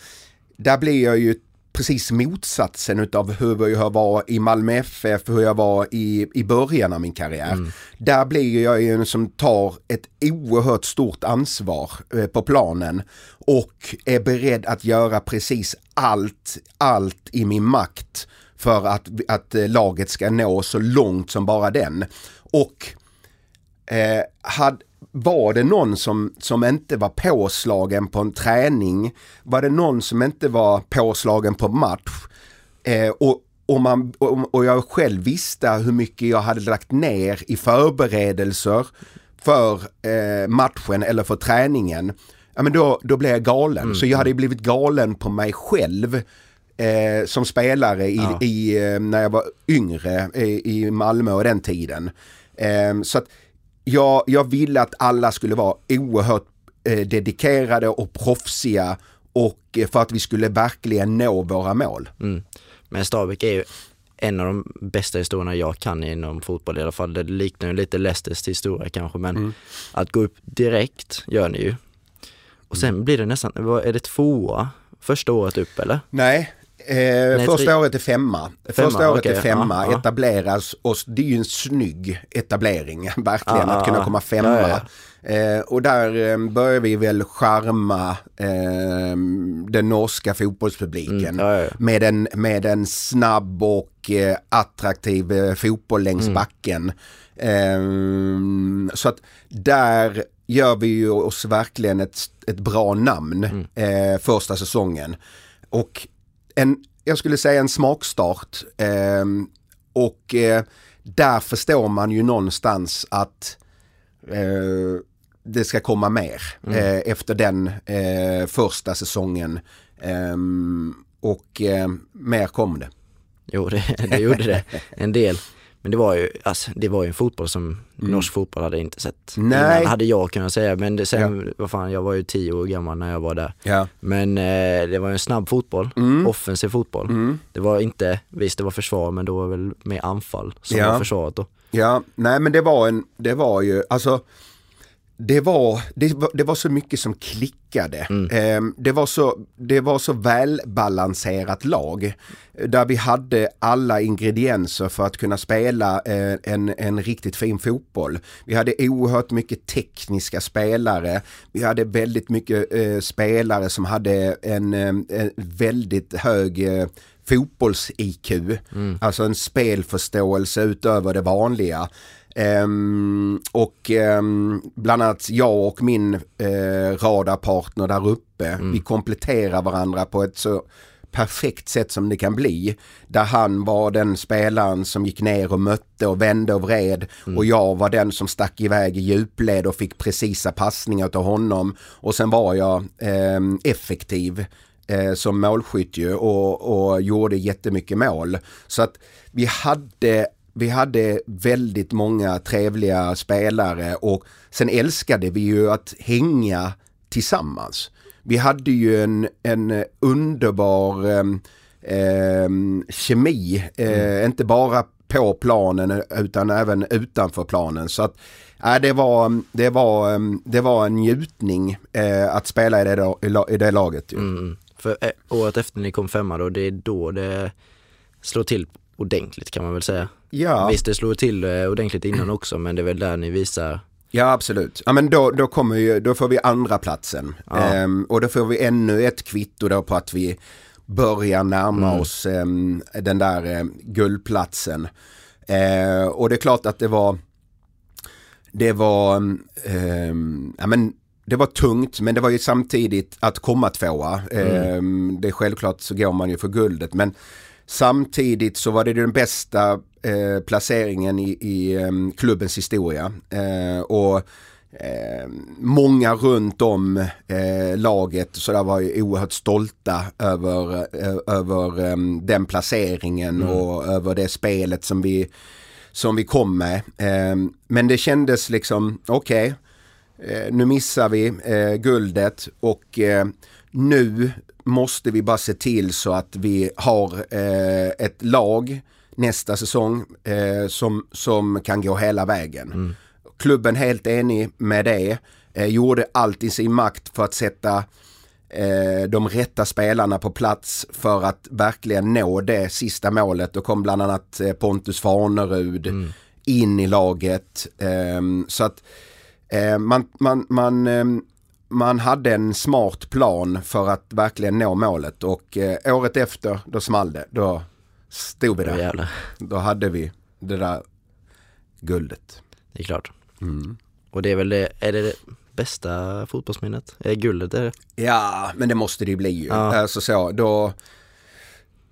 där blir jag ju precis motsatsen utav hur jag var i Malmö FF, hur jag var i, i början av min karriär. Där blir jag ju en som tar ett oerhört stort ansvar eh, på planen och är beredd att göra precis allt, allt i min makt för att, att eh, laget ska nå så långt som bara den. Och eh, had, var det någon som, som inte var påslagen på en träning, var det någon som inte var påslagen på match eh, och, och, man, och, och jag själv visste hur mycket jag hade lagt ner i förberedelser för eh, matchen eller för träningen, ja, men då, då blev jag galen. Så jag hade blivit galen på mig själv eh, som spelare i, Ja. i, eh, när jag var yngre i, i Malmö och den tiden. Eh, så att jag, jag ville att alla skulle vara oerhört eh, dedikerade och proffsiga och eh, för att vi skulle verkligen nå våra mål. Mm. Men Stabæk är ju en av de bästa historierna jag kan inom fotboll i alla fall. Det liknar ju lite Leicesters historia kanske men Mm. att gå upp direkt gör ni ju. Och sen blir det nästan, vad- är det tvåa första året upp eller? Nej, eh, första tre- året är femma. Femma, första året okej, är femma, ja, etableras och det är ju en snygg etablering, verkligen, Ja, att kunna komma femma. Ja, Eh, och där eh, börjar vi väl charma eh, den norska fotbollspubliken Mm. Med, en, med en snabb och eh, attraktiv eh, fotboll längs Mm. backen. Eh, så att där gör vi ju oss verkligen ett, ett bra namn Mm. eh, första säsongen. Och en, jag skulle säga en smakstart. Eh, och eh, där förstår man ju någonstans att eh, det ska komma mer eh, efter den eh, första säsongen. Ehm, och mer kom det. Jo det, det gjorde det, en del. Men det var ju, alltså, det var ju en fotboll som norsk fotboll hade inte sett Mm. Nej. innan, hade jag kunnat säga. Men det, sen, vad fan, jag var ju tio år gammal när jag var där. Ja. Men eh, det var en snabb fotboll, Mm. offensiv fotboll. Det var inte, visst det var försvar men då var väl mer anfall som Ja. var försvaret då. Ja, nej men det var en, det var ju, alltså det var, det var, det var så mycket som klickade. Ehm, det, var så, det var så välbalanserat lag. Där vi hade alla ingredienser för att kunna spela eh, en, en riktigt fin fotboll. Vi hade oerhört mycket tekniska spelare. Vi hade väldigt mycket eh, spelare som hade en, eh, en väldigt hög fotbolls-IQ. Alltså en spelförståelse utöver det vanliga. Ehm, och ehm, bland annat jag och min eh, radarpartner där uppe, vi kompletterar varandra på ett så perfekt sätt som det kan bli. Där han var den spelaren som gick ner och mötte och vände och vred och jag var den som stack iväg i djupled och fick precisa passningar till honom. Och sen var jag ehm, effektiv eh, som målskytt ju och, och gjorde jättemycket mål. Så att vi hade vi hade väldigt många trevliga spelare och sen älskade vi ju att hänga tillsammans. vi hade ju en, en underbar eh, eh, kemi, eh, inte bara på planen utan även utanför planen. Så att äh, det, var, det, var, det var en njutning eh, att spela i det, i det laget. Ju. Mm. För eh, året efter ni kom femma då, det är då det slår till ordentligt kan man väl säga. Ja. Visst det slog till eh, ordentligt innan också men det är väl där ni visar Ja absolut. Ja men då, då, kommer ju, då får vi andra platsen. Ja. Ehm, och då får vi ännu ett kvitto då på att vi börjar närma Mm. oss ehm, den där ehm, guldplatsen. Ehm, och det är klart att det var det var ehm, ja, men det var tungt men det var ju samtidigt att komma tvåa. Ehm, det är självklart så går man ju för guldet men samtidigt så var det den bästa eh, placeringen i, i em, klubbens historia. Eh, och eh, många runt om eh, laget så där var ju oerhört stolta över, eh, över em, den placeringen och över det spelet som vi, som vi kom med. Em, men det kändes liksom, okej, eh, nu missar vi eh, guldet och eh, nu måste vi bara se till så att vi har eh, ett lag nästa säsong eh, som, som kan gå hela vägen. Klubben helt enig med det, eh, gjorde allt i sin makt för att sätta eh, de rätta spelarna på plats för att verkligen nå det sista målet. Då kom bland annat eh, Pontus Farnerud in i laget. Ehm, så att eh, man, man, man, ehm, man hade en smart plan för att verkligen nå målet och eh, året efter då small det. Då stod vi där. jävlar. Då hade vi det där guldet. Det är klart. Mm. Och det är väl det, är det det bästa fotbollsminnet? Är guldet är det? Ja, men det måste det ju bli ju. Ja. Alltså så, då,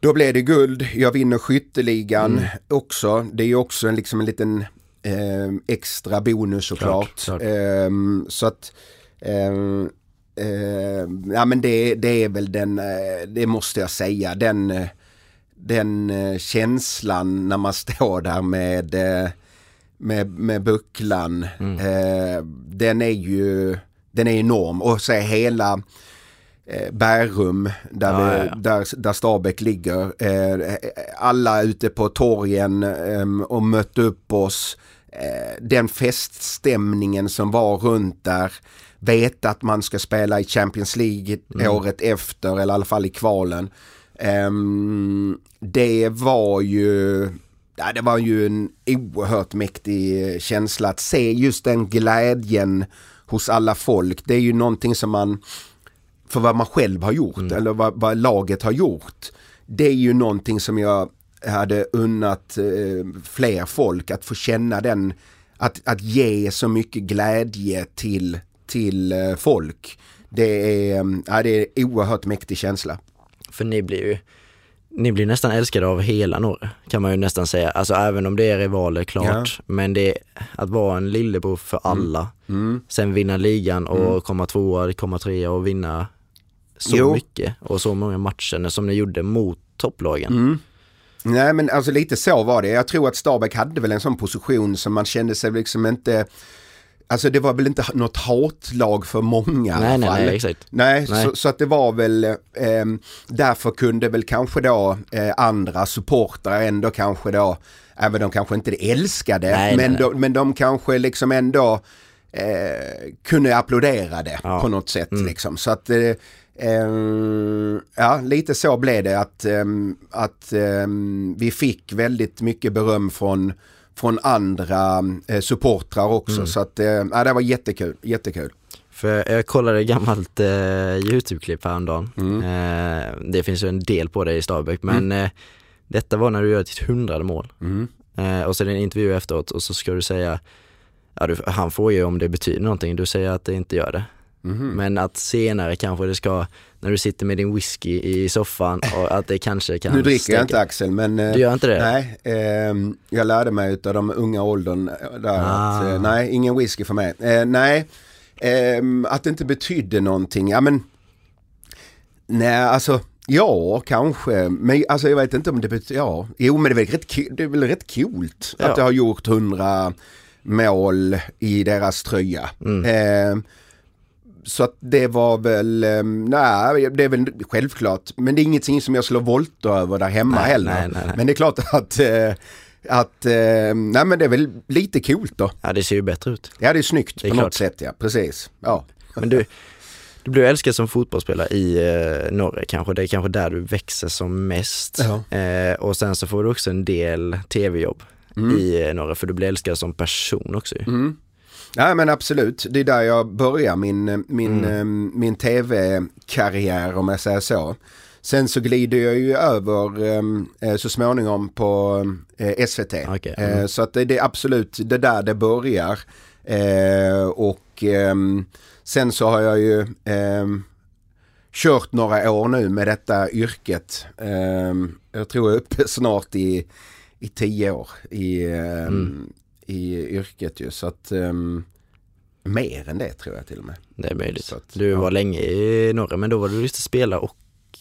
då blev det guld. Jag vinner skytteligan också. Det är ju också en, liksom en liten eh, extra bonus såklart. Klart, klart. Ehm, så att ja men det, det är väl den, eh, det måste jag säga, den, eh, den eh, känslan när man står där med med, med bucklan. Eh, den är ju den är enorm och så är hela eh, Bärum där, Ja, vi, ja, ja. där, där Stabäck ligger. Eh, alla ute på torgen eh, och mötte upp oss. Eh, den feststämningen som var runt där. Veta att man ska spela i Champions League året efter eller i alla fall i kvalen. Ehm, det var ju Ja, det var ju en oerhört mäktig känsla att se just den glädjen hos alla folk. Det är ju någonting som man, för vad man själv har gjort eller vad, vad laget har gjort. Det är ju någonting som jag hade unnat eh, fler folk att få känna den, att, att ge så mycket glädje till, till eh, folk. Det är, eh, ja, det är en oerhört mäktig känsla. För ni blir ju ni blir nästan älskade av hela Norge kan man ju nästan säga. Alltså även om det är rivaler klart. Men det att vara en lillebror för alla. Mm. Sen vinna ligan och komma tvåa, komma trea och vinna så Jo. mycket och så många matcher som ni gjorde mot topplagen. Mm. Nej men alltså lite så var det. Jag tror att Stabäck hade väl en sån position som man kände sig liksom inte Alltså det var väl inte något hatlag för många i alla Nej, nej, nej, exakt. Nej, Nej. Så, så att det var väl, ehm, därför kunde väl kanske då eh, andra supportrar ändå kanske då, även de kanske inte älskade, Nej, men, nej, De, men de kanske liksom ändå eh, kunde applådera det Ja. på något sätt Mm. liksom. Så att eh, ehm, ja, lite så blev det att, ehm, att ehm, vi fick väldigt mycket beröm från från andra eh, supportrar också. Mm. Så att, eh, det var jättekul, jättekul. För jag kollade ett gammalt eh, YouTube-klipp häromdagen. Mm. Eh, det finns ju en del på det i Stabäck men eh, detta var när du gör ditt hundrade mål. Mm. Eh, och så är det en intervju efteråt och så ska du säga, ja, du, han får ju om det betyder någonting, du säger att det inte gör det. Mhm. Men att senare kanske det ska, när du sitter med din whisky i soffan och att det kanske kan Nu dricker jag stärka- inte Axel men eh, Du gör inte det? Nej, ehm, jag lärde mig utav de unga åldern eh, där Ah. att, eh, nej, ingen whisky för mig. Eh, nej, ehm, att det inte betydde någonting, ja men, nej alltså, ja kanske, men alltså jag vet inte om det betyder, ja, jo men det är väl rätt, det är väl rätt coolt Ja. att jag har gjort hundra mål i deras tröja. Mm. Ehm, så att det var väl, eh, nej det är väl självklart. Men det är ingenting som jag slår volter över där hemma Nej, heller. nej, nej. Men det är klart att, eh, att eh, nej men det är väl lite coolt då. Ja, det ser ju bättre ut. Ja det är snyggt Det är på klart. något sätt ja, precis. Ja. Men du, du blev älskad som fotbollsspelare i eh, Norge kanske. Det är kanske där du växer som mest. Ja. Eh, och sen så får du också en del tv-jobb i eh, Norge för du blir älskad som person också. Mm. Ja men absolut, det är där jag börjar min, min, Mm. eh, min tv-karriär om jag säger så. Sen så glider jag ju över eh, så småningom på eh, SVT. Okej, mm. eh, så att det, är absolut det där det börjar. Eh, och ehm, sen så har jag ju ehm, kört några år nu med detta yrket. Ehm, jag tror jag är uppe snart i, i tio år i, Mm. I yrket ju. Så att ehm, mer än det tror jag till och med. Det är möjligt. Att, Du ja. var länge i Norge men då var du just spelare och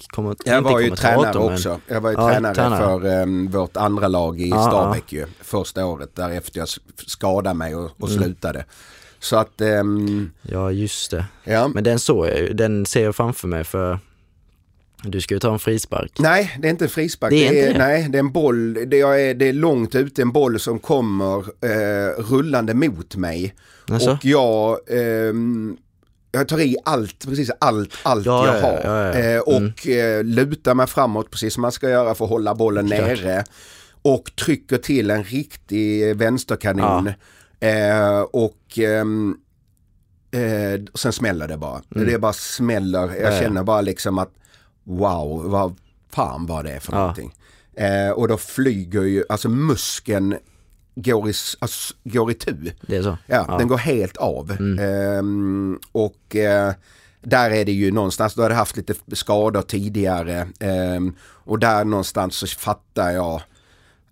kommer, Jag var ju tränare men- också. Jag var ju Ja, tränare, tränare. för ehm, vårt andra lag i Ja, Stabäck ju. Första året därefter jag skadade mig och, och Mm. slutade. Så att, ehm, Ja just det. ja. Men den såg jag ju, den ser jag framför mig för du ska ju ta en frispark. Nej, det är inte en frispark. Det är inte det? Nej, det är en boll. Det är, det är långt ute, en boll som kommer eh, rullande mot mig. Alltså? Och jag, ehm, jag tar i allt, precis allt, allt Ja, jag ja, har. ja, ja. Eh, och eh, lutar mig framåt precis som man ska göra för att hålla bollen Klart. nere. Och trycker till en riktig vänsterkanon. Eh, och ehm, eh, och sen smäller det bara. Det bara smäller. Jag Mm. Ja, ja. känner bara liksom att wow, vad fan var det för Ja. någonting. Eh, och då flyger ju, alltså muskeln går i, alltså, går i tu. Det är så? Ja, den går helt av. Mm. Ehm, och eh, där är det ju någonstans, då har jag haft lite skador tidigare. ehm, och där någonstans så fattar jag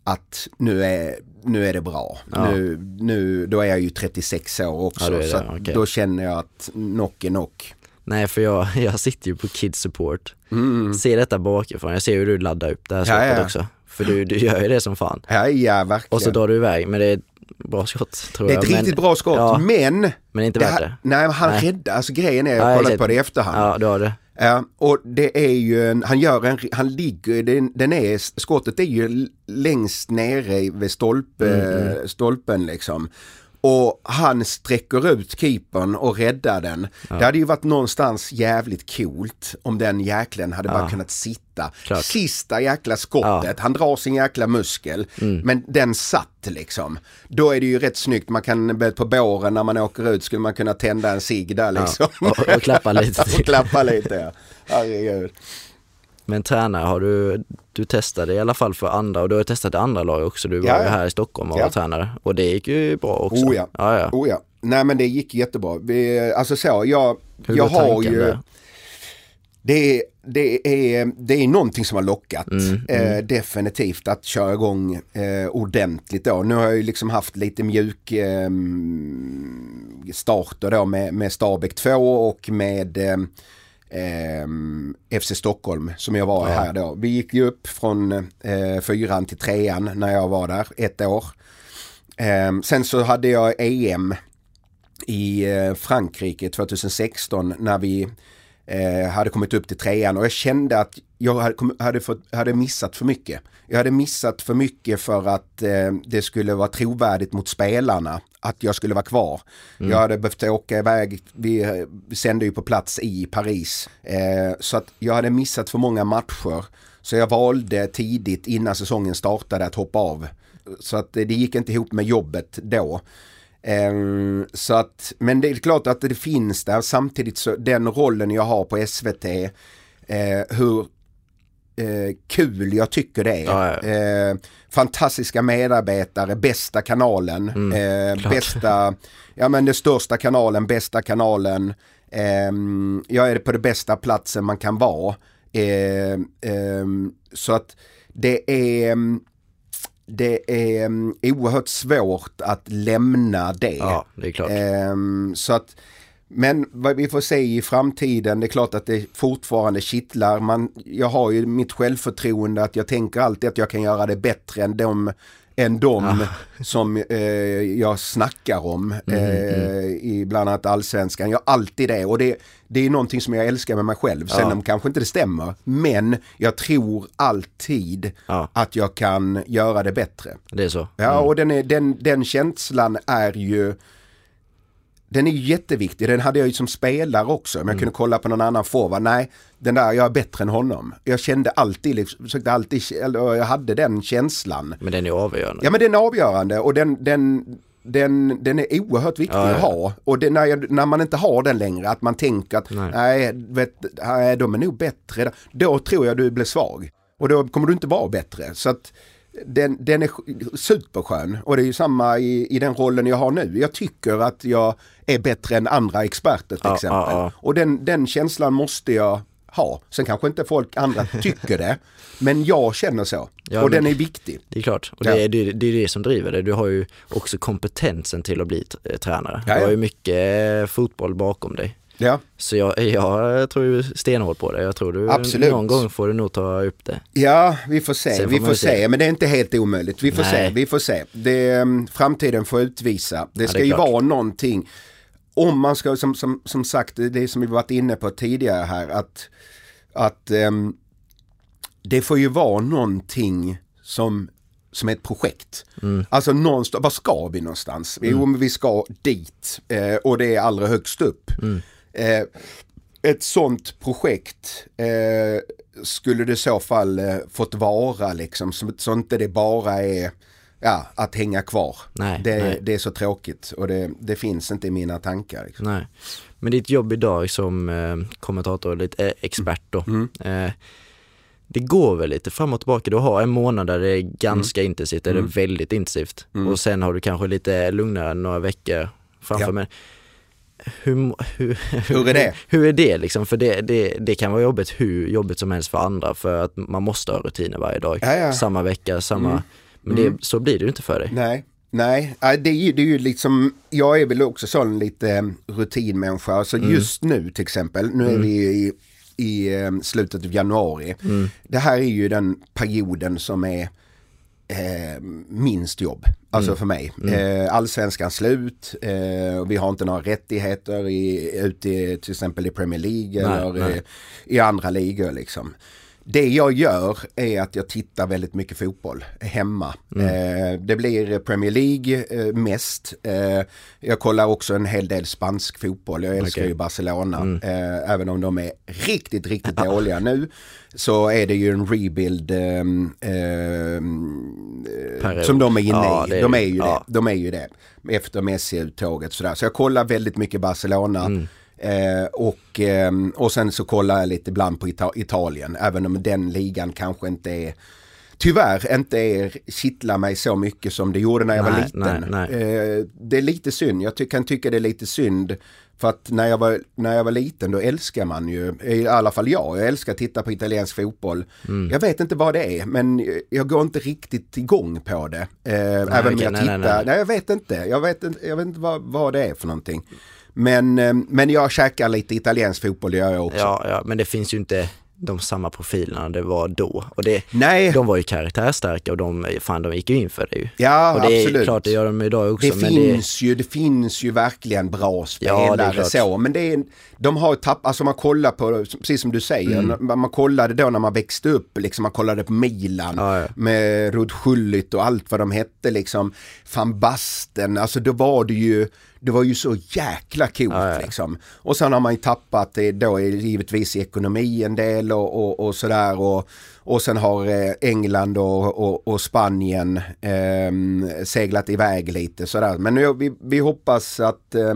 att nu är, nu är det bra. Ja. Nu, nu, då är jag ju 36 år också. Ja, är så det, att okej. då känner jag att knock är knock. Nej för jag, jag sitter ju på Kids Support. Ser detta bakifrån, jag ser hur du laddar upp det här Mm. Ja, skottet ja. också. För du, du gör ju det som fan. Ja, ja verkligen. Och så drar du iväg, men det är ett bra skott tror det är jag. ett men, riktigt bra skott, Ja, men... men inte det värt här- det. Nej, men han Nej. räddar, alltså grejen är, jag Ja, har jag kollat på det i efterhand. Ja, du har det. Ja, och det är ju en, han gör en, han ligger, den, den är, skottet är ju längst nere vid stolpe, Mm, stolpen liksom. Och han sträcker ut keepern och räddar den. Det hade ju varit någonstans jävligt coolt om den jäklen hade bara Ja. kunnat sitta. Klart. Sista jäkla skottet, han drar sin jäkla muskel, Mm. men den satt liksom. Då är det ju rätt snyggt, man kan på båren när man åker ut skulle man kunna tända en cigg där liksom. Och, och klappa lite och klappa lite ja. Herregud. Men tränare har du, du testade i alla fall för andra och du har testat i andra lag också. Du var Ja, ju ja. här i Stockholm och Ja. var tränare och det gick ju bra också. Oh ja. ja, ja. Oh ja. Nej men det gick jättebra. Vi, alltså så, jag, Hur jag har ju... där? Det är, det, är, det är någonting som har lockat. Mm, Eh, definitivt att köra igång eh, ordentligt då. Nu har jag ju liksom haft lite mjuk eh, starter då med, med Stabäck 2 och med eh, eh, FC Stockholm som jag var Ja. här då. Vi gick ju upp från eh, fyran till trean när jag var där, ett år. Eh, sen så hade jag EM i eh, Frankrike 2016 när vi eh, hade kommit upp till trean och jag kände att jag hade, hade, fått, hade missat för mycket. Jag hade missat för mycket för att eh, det skulle vara trovärdigt mot spelarna att jag skulle vara kvar. Jag hade behövt åka iväg, vi, eh, sände ju på plats i Paris. Eh, så att jag hade missat för många matcher. Så jag valde tidigt innan säsongen startade att hoppa av. Så att det, det gick inte ihop med jobbet då. Ehm, så att, men det är klart att det finns där samtidigt så den rollen jag har på SVT, eh, hur eh, kul jag tycker det är. Ja, ja. Eh, fantastiska medarbetare, bästa kanalen, eh, Mm, klart. bästa, ja men den största kanalen, bästa kanalen. Ehm, jag är på det bästa platsen man kan vara. Ehm, ehm, så att det är det är oerhört svårt att lämna det. Ja, det så att, men vad vi får se i framtiden, det är klart att det fortfarande kittlar. Man, jag har ju mitt självförtroende att jag tänker alltid att jag kan göra det bättre än de än de som eh, jag snackar om Mm, eh, i bland annat allsvenskan. Jag har alltid det och det, det är någonting som jag älskar med mig själv. Sen Ja. om kanske inte det stämmer, men jag tror alltid Ja. att jag kan göra det bättre. Det är så. Ja, och den, är, den, den känslan är ju den är jätteviktig, den hade jag ju som spelare också. Om jag kunde kolla på någon annan forward, nej, den där, jag är bättre än honom. Jag kände alltid, liksom, försökte alltid, jag hade den känslan. Men den är avgörande. Ja men den är avgörande och den, den, den, den är oerhört viktig Ja, ja. att ha. Och det, när, jag, när man inte har den längre, att man tänker att Nej. nej, vet, nej de är nog bättre. Då tror jag du blir svag. Och då kommer du inte vara bättre. Så att den, den är sk- superskön och det är ju samma i, i den rollen jag har nu. Jag tycker att jag är bättre än andra experter till Ja, exempel. ja, ja. Och den, den känslan måste jag ha. Sen kanske inte folk andra tycker det. Men jag känner så. Ja, och den är viktig. Det är klart, och Ja. det, är, det, det är det som driver det. Du har ju också kompetensen till att bli eh, tränare. Ja, Du ja. har ju mycket eh, fotboll bakom dig. Ja. Så jag, jag tror ju stenhårt på det. Jag tror du Absolut. någon gång får du nog ta upp det. Ja, vi får se. Får vi får ju se. se. Men det är inte helt omöjligt. Vi får Nej. se. Vi får se. Det, mm, framtiden får utvisa. Det det ska är ju klart. vara någonting. Om man ska, som, som, som sagt, det som vi varit inne på tidigare här, att, att ehm, det får ju vara någonting som som ett projekt. Mm. Alltså någonstans, var ska vi någonstans? Jo, men vi ska dit eh, och det är allra högst upp. Mm. Eh, ett sånt projekt eh, skulle det i så fall eh, fått vara liksom, så, så inte det bara är ja, att hänga kvar. Nej, det, nej. det är så tråkigt och det, det finns inte i mina tankar. Liksom. Nej. Men ditt jobb idag som eh, kommentator lite eh, expert då. Mm. Eh, det går väl lite fram och tillbaka. Du har en månad där det är ganska Mm. intensivt, eller väldigt intensivt. Och sen har du kanske lite lugnare några veckor framför Ja. mig. Hur, hur, Hur är det? Hur är det liksom? För det, det, det kan vara jobbigt hur jobbigt som helst för andra för att man måste ha rutiner varje dag. Ja, ja. Samma vecka, samma... Mm. Men det, så blir det ju inte för dig. Nej, nej, det, är ju, det är ju liksom, jag är väl också sån lite eh, rutinmänniska. Så just nu till exempel, nu är vi i, i eh, slutet av januari. Det här är ju den perioden som är eh, minst jobb, alltså för mig. Eh, allsvenskan slut, eh, vi har inte några rättigheter i, ute till exempel i Premier League Nej, eller nej. I, i andra ligor liksom. Det jag gör är att jag tittar väldigt mycket fotboll hemma. Eh, det blir Premier League eh, mest. Eh, jag kollar också en hel del spansk fotboll. Jag älskar Okej. ju Barcelona. Eh, även om de är riktigt, riktigt dåliga nu. Så är det ju en rebuild ehm, Period. som de är inne Ja, i. är de är ju Ja. det. De är ju det. Efter Messi-uttåget sådär. Så jag kollar väldigt mycket Barcelona. Mm. Eh, och, ehm, och sen så kollar jag lite ibland på Ita- Italien. Även om den ligan kanske inte är Tyvärr inte är, kittlar mig så mycket som det gjorde när jag var Nej, liten. nej, Eh, det är lite synd, jag ty- kan tycka det är lite synd. För att när jag, var, när jag var liten då älskar man ju, i alla fall jag, jag älskar att titta på italiensk fotboll. Mm. Jag vet inte vad det är men jag går inte riktigt igång på det. Eh, även om jag nej, tittar, nej, nej, nej. jag vet inte, jag vet inte, jag vet inte vad, vad det är för någonting. Men, eh, men jag käkar lite italiensk fotboll, det gör jag också. Ja, ja, men det finns ju inte de samma profilerna det var då. Och det, Nej, de var ju karaktärstarka och de, fan de gick ju in för det ju. ja och det är absolut. klart det gör de idag också. Det finns ju, det finns ju verkligen bra Ja, det är spelare klart. så, men det är, de har tappat, alltså man kollar på, precis som du säger, Mm. man, man kollade då när man växte upp, liksom man kollade på Milan Ja, ja. med Rud Schullit och allt vad de hette liksom, van Basten, alltså då var det ju, det var ju så jäkla coolt Ja, ja. liksom. Och sen har man ju tappat det då givetvis i ekonomi en del och, och, och sådär och, och sen har eh, England och, och, och Spanien ehm, seglat iväg lite sådär. Men nu, vi, vi hoppas att, eh,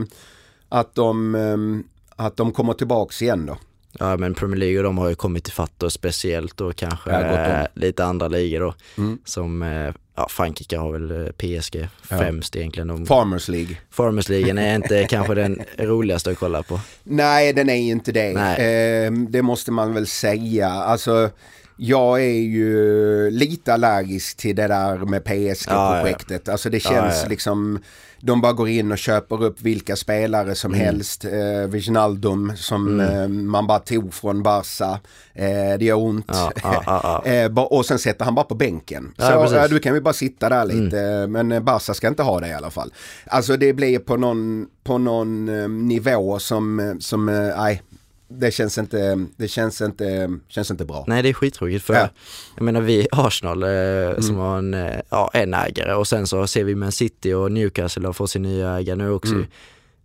att, de, ehm, att de kommer tillbaks igen då. Ja men Premier League och de har ju kommit ifatt och speciellt och kanske Ja, eh, lite andra ligor då. Mm. Som, eh, ja Frankrike har väl eh, PSG främst egentligen. De, Farmers League. Farmers League är inte kanske den roligaste att kolla på. Nej, den är inte det. Ehm, det måste man väl säga. Alltså, jag är ju lite allergisk till det där med PSG-projektet. Ja, ja. Alltså det känns ja, liksom, de bara går in och köper upp vilka spelare som mm. helst. Eh, Wijnaldum som mm. eh, man bara tog från Barca. Eh, det gör ont. eh, och sen sätter han bara på bänken. Så du kan ju bara sitta där lite. Mm. Men eh, Barca ska inte ha det i alla fall. Alltså det blir på någon, på någon eh, nivå som, som eh, nej, det känns inte, det känns inte, känns inte bra. Nej det är skittråkigt för ja. jag menar vi Arsenal eh, mm. som har en, eh, ja, en ägare och sen så ser vi Man City och Newcastle har fått sin nya ägare nu också. Mm.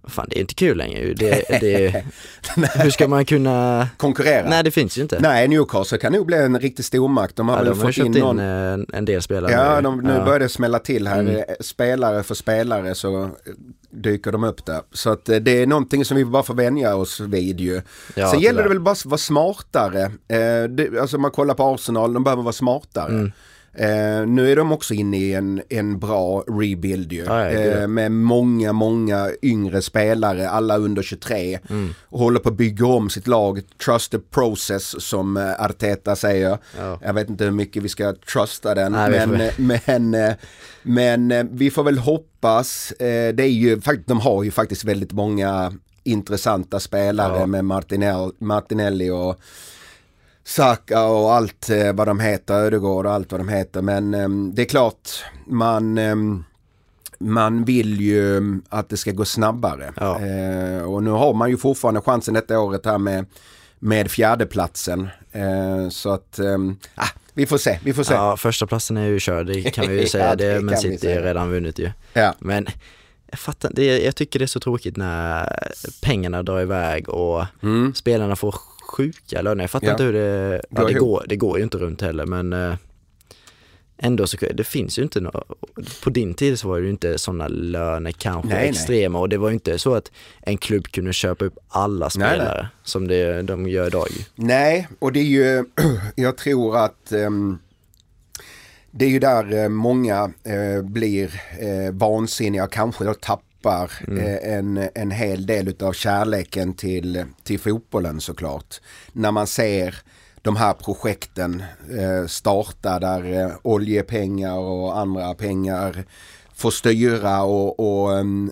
Fan det är inte kul längre det, det, Hur ska man kunna konkurrera? Nej det finns ju inte. Nej Newcastle kan nog bli en riktig stormakt. De har ja, väl de fått har in, någon... in en, en, del spelare. Ja, de, nu ja. börjar det smälla till här. Mm. Spelare för spelare så dyker de upp där. Så att eh, det är någonting som vi bara får vänja oss vid ju. Ja, Sen gäller det väl bara att vara smartare. Eh, det, alltså man kollar på Arsenal, de behöver vara smartare. Mm. Eh, nu är de också inne i en, en bra rebuild ju. Ah, eh, med många, många yngre spelare, alla under 23. Mm. Och håller på att bygga om sitt lag. Trust the process som eh, Arteta säger. Oh. Jag vet inte hur mycket vi ska trusta den. Nej, men, men, eh, men, men vi får väl hoppas. det är ju, de har ju faktiskt väldigt många intressanta spelare ja. med Martinell, Martinelli och Saka och allt eh, vad de heter, Ödegård och allt vad de heter. Men eh, det är klart, man, eh, man vill ju att det ska gå snabbare. Ja. Eh, och nu har man ju fortfarande chansen detta året här med, med fjärdeplatsen. Eh, så att, ah, vi får se, vi får se. Ja, första platsen är ju körd, det kan vi ju säga. ja, det, det men City är redan vunnit ju. Ja. Men jag fattar det, jag tycker det är så tråkigt när pengarna drar iväg och mm. spelarna får sjuka löner. Jag fattar ja. inte hur det, ja, det, går, det går ju inte runt heller men eh, ändå så det finns ju inte några, på din tid så var det ju inte sådana löner kanske nej, extrema nej. och det var ju inte så att en klubb kunde köpa upp alla spelare nej, som det, de gör idag. Nej, och det är ju, jag tror att um, det är ju där eh, många eh, blir eh, vansinniga, kanske då tappar tappar mm. Eh, en, en hel del av kärleken till, till fotbollen såklart. När man ser de här projekten eh, starta där eh, oljepengar och andra pengar får styra och, och,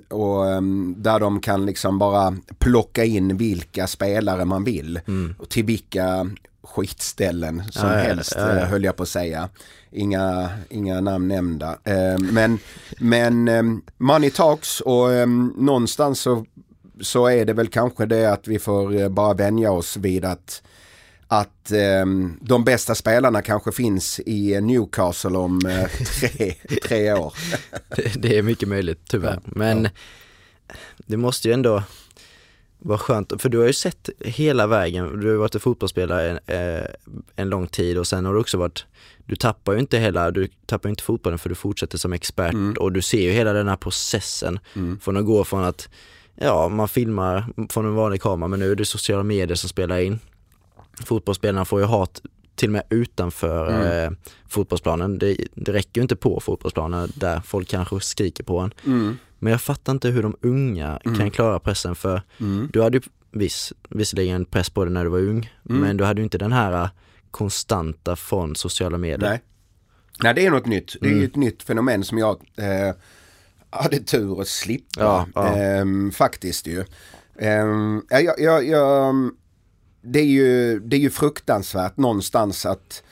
och, där de kan liksom bara plocka in vilka spelare man vill. Mm. Och till vilka skitställen som ja, helst ja, ja. höll jag på att säga inga, inga namn nämnda. Eh, men men eh, money talks och eh, någonstans så, så är det väl kanske det att vi får eh, bara vänja oss vid att att eh, de bästa spelarna kanske finns i Newcastle om eh, tre, tre år. det är mycket möjligt tyvärr. Men det måste ju ändå vara skönt, för du har ju sett hela vägen, du har varit en fotbollsspelare en, eh, en lång tid och sen har du också varit du tappar ju inte hela, du tappar inte fotbollen för du fortsätter som expert mm. och du ser ju hela den här processen mm. från att gå från att, ja man filmar från en vanlig kamera men nu är det sociala medier som spelar in. Fotbollsspelarna får ju hat till och med utanför mm. eh, fotbollsplanen. Det, det räcker ju inte på fotbollsplanen där folk kanske skriker på en. Mm. Men jag fattar inte hur de unga mm. kan klara pressen för mm. du hade ju viss, visserligen press på dig när du var ung mm. men du hade ju inte den här konstanta från sociala medier. Nej, Nej det är något nytt. Det är mm. ett nytt fenomen som jag eh, hade tur att slippa. Ja, ja. Eh, faktiskt ju. Eh, jag, jag, jag, det, är ju, det är ju fruktansvärt någonstans att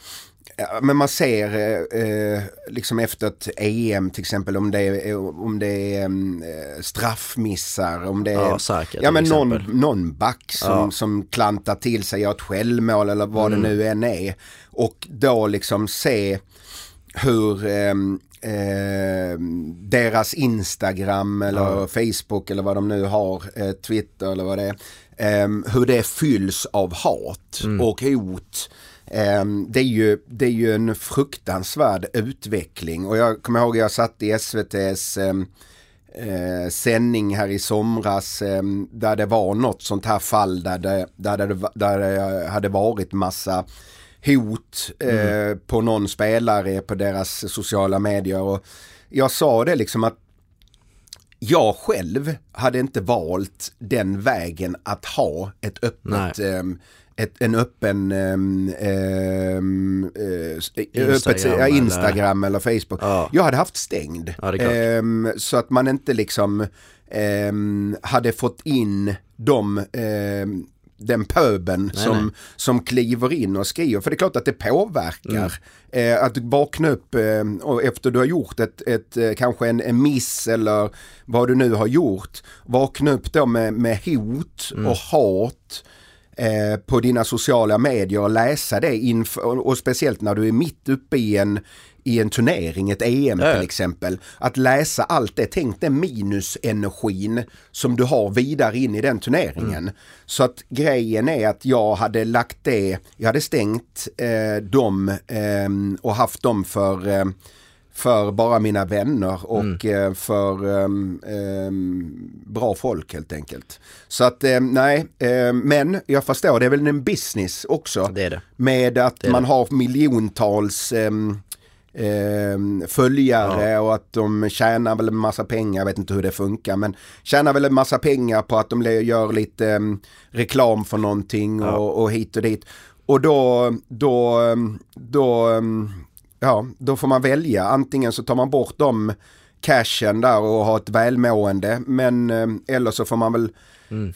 men man ser eh, liksom efter ett EM till exempel om det är, om det är eh, straffmissar, om det är ja, säkert, ja, men någon, någon back som, ja. som klantar till sig, gör ett självmål eller vad mm. det nu än är. Och då liksom se hur eh, eh, deras Instagram eller ja. Facebook eller vad de nu har, eh, Twitter eller vad det är, eh, hur det fylls av hat mm. och hot det är, ju, det är ju en fruktansvärd utveckling och jag kommer ihåg jag satt i SVTs ehm, eh, sändning här i somras eh, där det var något sånt här fall där det, där det, där det hade varit massa hot eh, mm. på någon spelare på deras sociala medier. Och jag sa det liksom att jag själv hade inte valt den vägen att ha ett öppet ett, en öppen ehm, eh, Instagram öppet, ja, eller- Instagram eller Facebook. Ja. Jag hade haft stängd. Ja. Ehm, så att man inte liksom ehm, hade fått in de ehm, den pöben Nej, som, nej. som kliver in och skriver. För det är klart att det påverkar. Eh, att vakna upp eh, och efter du har gjort ett, ett, eh, kanske en, en miss eller vad du nu har gjort. Vakna upp då med, med hot och hat eh, på dina sociala medier och läsa det inför, och, speciellt när du är mitt uppe i en i en turnering, ett EM till exempel. Att läsa allt det, tänk den minusenergin som du har vidare in i den turneringen. Mm. Så att grejen är att jag hade lagt det, jag hade stängt eh, dem eh, och haft dem för eh, för bara mina vänner och Mm. eh, för ehm, ehm, bra folk helt enkelt. Så att eh, nej, eh, men jag förstår det är väl en business också. Det det. Med att man det. har miljontals ehm, följare och att de tjänar väl en massa pengar, jag vet inte hur det funkar, men tjänar väl en massa pengar på att de gör lite reklam för någonting Ja. och, och hit och dit. Och då, då, då, ja, då får man välja. Antingen så tar man bort de cashen där och har ett välmående, men ehm, eller så får man väl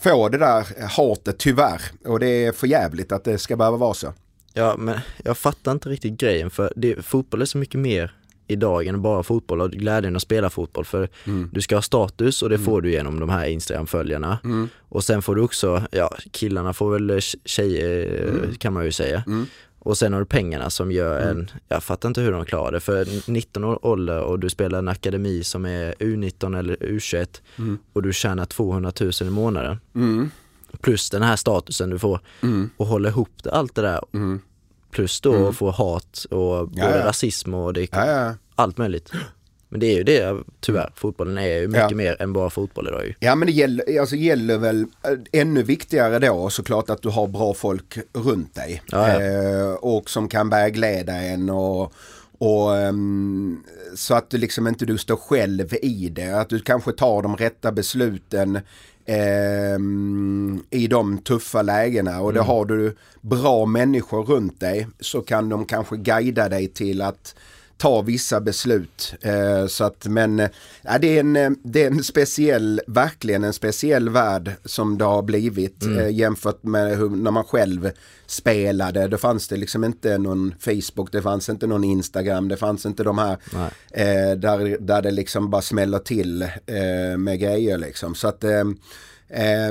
få det där hatet tyvärr. Och det är för jävligt att det ska behöva vara så. Ja men jag fattar inte riktigt grejen för det, fotboll är så mycket mer idag än bara fotboll och glädjen att spela fotboll för du ska ha status och det får du genom de här Instagram-följarna. Och sen får du också, ja killarna får väl tje- tjejer kan man ju säga. Och sen har du pengarna som gör en, jag fattar inte hur de klarar det, för 19 år ålder och du spelar en akademi som är U19 eller U21 och du tjänar 200 000 i månaden. Mm. Plus den här statusen du får och hålla ihop allt det där. Plus då få hat och både Mm. Ja, ja. rasism och det, ja. allt möjligt. Men det är ju det tyvärr, fotbollen är ju mycket Ja. mer än bara fotboll idag ju. Ja men det gäller, alltså gäller väl äh, ännu viktigare då såklart att du har bra folk runt dig. Ja, ja. Eh, och som kan vägleda en och, och ehm, så att du liksom inte du står själv i det. Att du kanske tar de rätta besluten ehm, i de tuffa lägena och det har du bra människor runt dig så kan de kanske guida dig till att ta vissa beslut. Eh, så att, men eh, det, är en, eh, det är en speciell, verkligen en speciell värld som det har blivit eh, jämfört med hur, när man själv spelade. Då fanns det liksom inte någon Facebook, det fanns inte någon Instagram, det fanns inte de här eh, där, där det liksom bara smäller till eh, med grejer liksom. Så att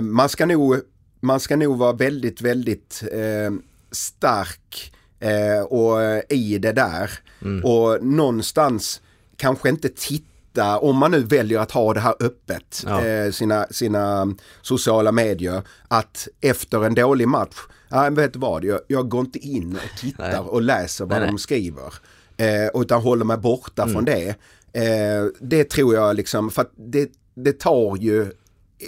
man ska nog man ska nog vara väldigt, väldigt stark eh, och i det där. Och någonstans kanske inte titta, om man nu väljer att ha det här öppet, Ja. eh, sina, sina sociala medier, att efter en dålig match, ja, vet du vad, jag, jag går inte in och tittar Nej. och läser vad Nej, de nej. skriver. Eh, utan håller mig borta från det. Eh, det tror jag liksom, för att det, det tar ju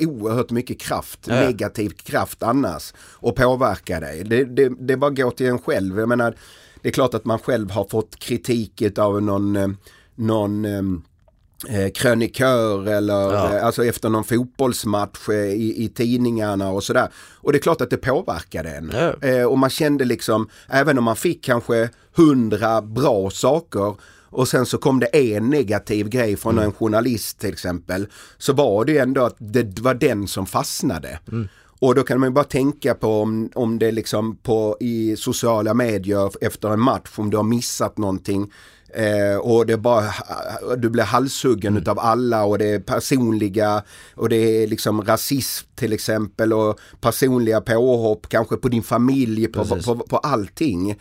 oerhört mycket kraft, Ja, negativ kraft annars och påverka dig. Det, det, det bara går till en själv. Jag menar, det är klart att man själv har fått kritik av någon, eh, någon eh, krönikör eller Ja. eh, alltså efter någon fotbollsmatch eh, i, i tidningarna och sådär. Och det är klart att det påverkade en. Ja. Eh, och man kände liksom, även om man fick kanske hundra bra saker och sen så kom det en negativ grej från en journalist till exempel. Så var det ju ändå att det var den som fastnade. Och då kan man ju bara tänka på om, om det liksom på i sociala medier efter en match, om du har missat någonting. Eh, och det bara, du blir halshuggen utav alla och det är personliga och det är liksom rasism till exempel och personliga påhopp kanske på din familj, på, Precis. på, på allting.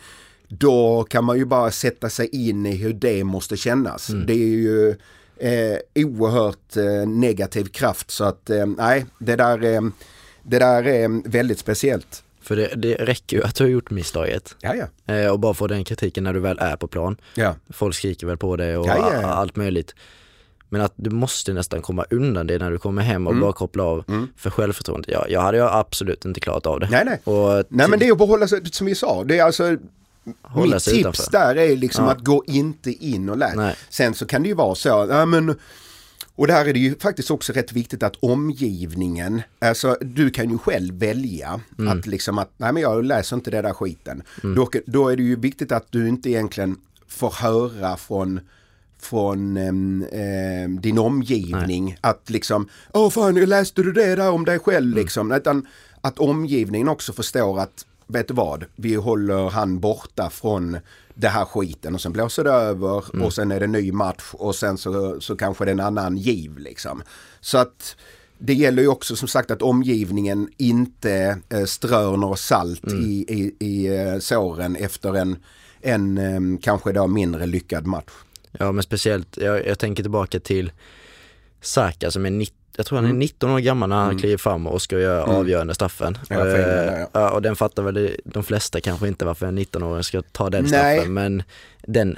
Då kan man ju bara sätta sig in i hur det måste kännas. Det är ju eh, oerhört eh, negativ kraft så att eh, nej, det där, eh, det där är väldigt speciellt. För det, det räcker ju att du har gjort misstaget. Ja, ja. Eh, och bara få den kritiken när du väl är på plan. ja. Folk skriker väl på dig och Ja, ja, ja. a- allt möjligt. Men att du måste nästan komma undan det när du kommer hem och Mm. bara koppla av. För självförtroendet, ja, jag hade ju absolut inte klarat av det. Nej, nej. Och Nej men det är att behålla som vi sa, det är alltså Hålla mitt tips utanför. där är liksom Ja. att gå inte in och läs. Nej. Sen så kan det ju vara så, ja men Och där är det ju faktiskt också rätt viktigt att omgivningen, alltså du kan ju själv välja Mm. att liksom att, nej men jag läser inte det där skiten. Då, då är det ju viktigt att du inte egentligen får höra från från ehm, din omgivning att liksom, åh fan, läste du det där om dig själv Mm. liksom. Utan att omgivningen också förstår att, vet du vad, vi håller han borta från det här skiten och sen blåser det över Mm. och sen är det ny match och sen så, så kanske det är en annan giv liksom. Så att det gäller ju också som sagt att omgivningen inte eh, strör något salt Mm. i, i, i eh, såren efter en, en kanske då mindre lyckad match. Ja men speciellt, jag, jag tänker tillbaka till Saka som är 19 jag tror han är Mm. 19 år gammal när han kliver fram och ska göra avgörande straffen. Ja, England, Eh, ja. och den fattar väl de flesta kanske inte varför en 19-åring ska ta den Nej. straffen men den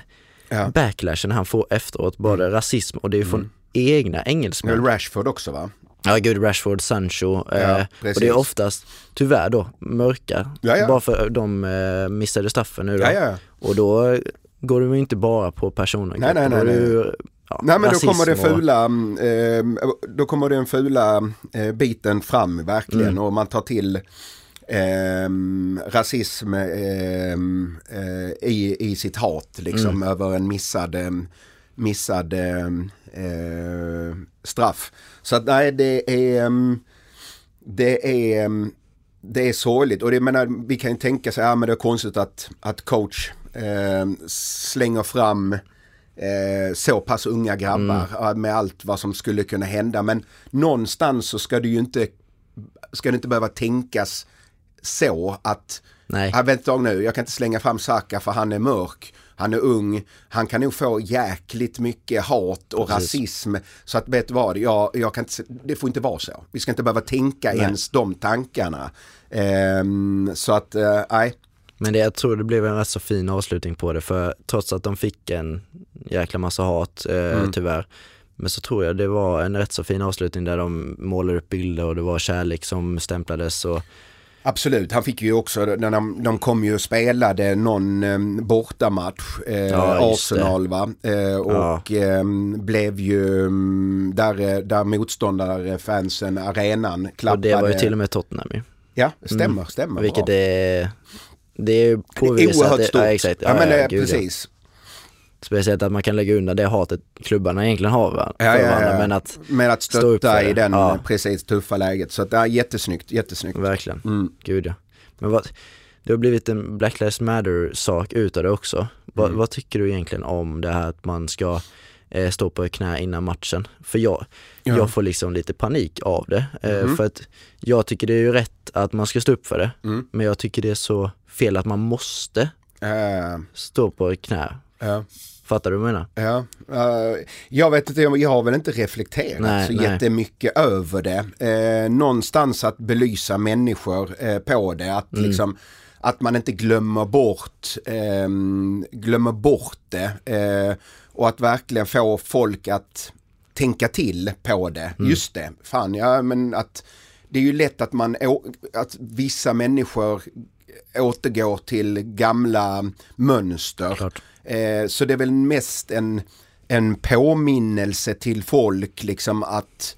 Ja. backlashen han får efteråt, både rasism och det är från egna Det är engelsmän. väl Rashford också va? Ja gud, Rashford, Sancho eh, Ja, och precis. det är oftast tyvärr då mörka, Ja, ja. bara för de eh, missade straffen nu då. Och då går det ju inte bara på personer. Nej, nej, nej, det nej. Ja, Nej men då kommer det fula, eh, då kommer den fula eh, biten fram verkligen Mm. och man tar till eh, rasism eh, eh, i, i sitt hat liksom Mm. över en missad, eh, missad eh, straff. Så att nej det är, det är, det är sorgligt och det, menar, vi kan ju tänka sig, ja men det är konstigt att, att coach slänger fram eh, så pass unga grabbar ja, med allt vad som skulle kunna hända. Men någonstans så ska det ju inte, ska det inte behöva tänkas så att, Nej. ja, vänta ett tag nu, jag kan inte slänga fram Saka för han är mörk. Han är ung, han kan nog få jäkligt mycket hat och Precis. rasism. Så att vet du vad, jag, jag kan inte, det får inte vara så. Vi ska inte behöva tänka Nej. ens de tankarna. Ehm, så att, eh, nej. Men det, jag tror det blev en rätt så fin avslutning på det för trots att de fick en jäkla massa hat eh, Mm. tyvärr men så tror jag det var en rätt så fin avslutning där de målade upp bilder och det var kärlek som stämplades och Absolut, han fick ju också, när de, de kom ju och spelade någon eh, bortamatch, eh, Ja. Arsenal va, eh, och eh, blev ju, mm, där, där motståndarfansen, arenan klappade. Och det var ju till och med Tottenham ju. Ja, stämmer, stämmer. Vilket bra. är, det är är påvisat. oerhört det- stort. Ja, exakt. Ja, men det är gud, ja. precis. Speciellt att man kan lägga undan det hatet klubbarna egentligen har va? för Ja, ja, ja. Men att, Med att stötta i den Ja. precis tuffa läget. Så att, ja, jättesnyggt, jättesnyggt. verkligen, Mm. gud ja. Men vad, det har blivit en Black Lives Matter sak utav det också. Vad, Mm. vad tycker du egentligen om det här att man ska eh, stå på knä innan matchen? För jag, Ja. Jag får liksom lite panik av det. Eh, För att jag tycker det är ju rätt att man ska stå upp för det. Mm. Men jag tycker det är så fel att man måste Eh, stå på knä. ja. Fattar du vad jag menar? Ja, eh, jag vet inte, jag har väl inte reflekterat Nej, så nej. jättemycket över det. Eh, någonstans att belysa människor eh, på det, att Mm. liksom att man inte glömmer bort, eh, glömmer bort det eh, och att verkligen få folk att tänka till på det. Mm. Just det, fan ja men att det är ju lätt att man, att vissa människor återgår till gamla mönster. Eh, så det är väl mest en, en påminnelse till folk liksom att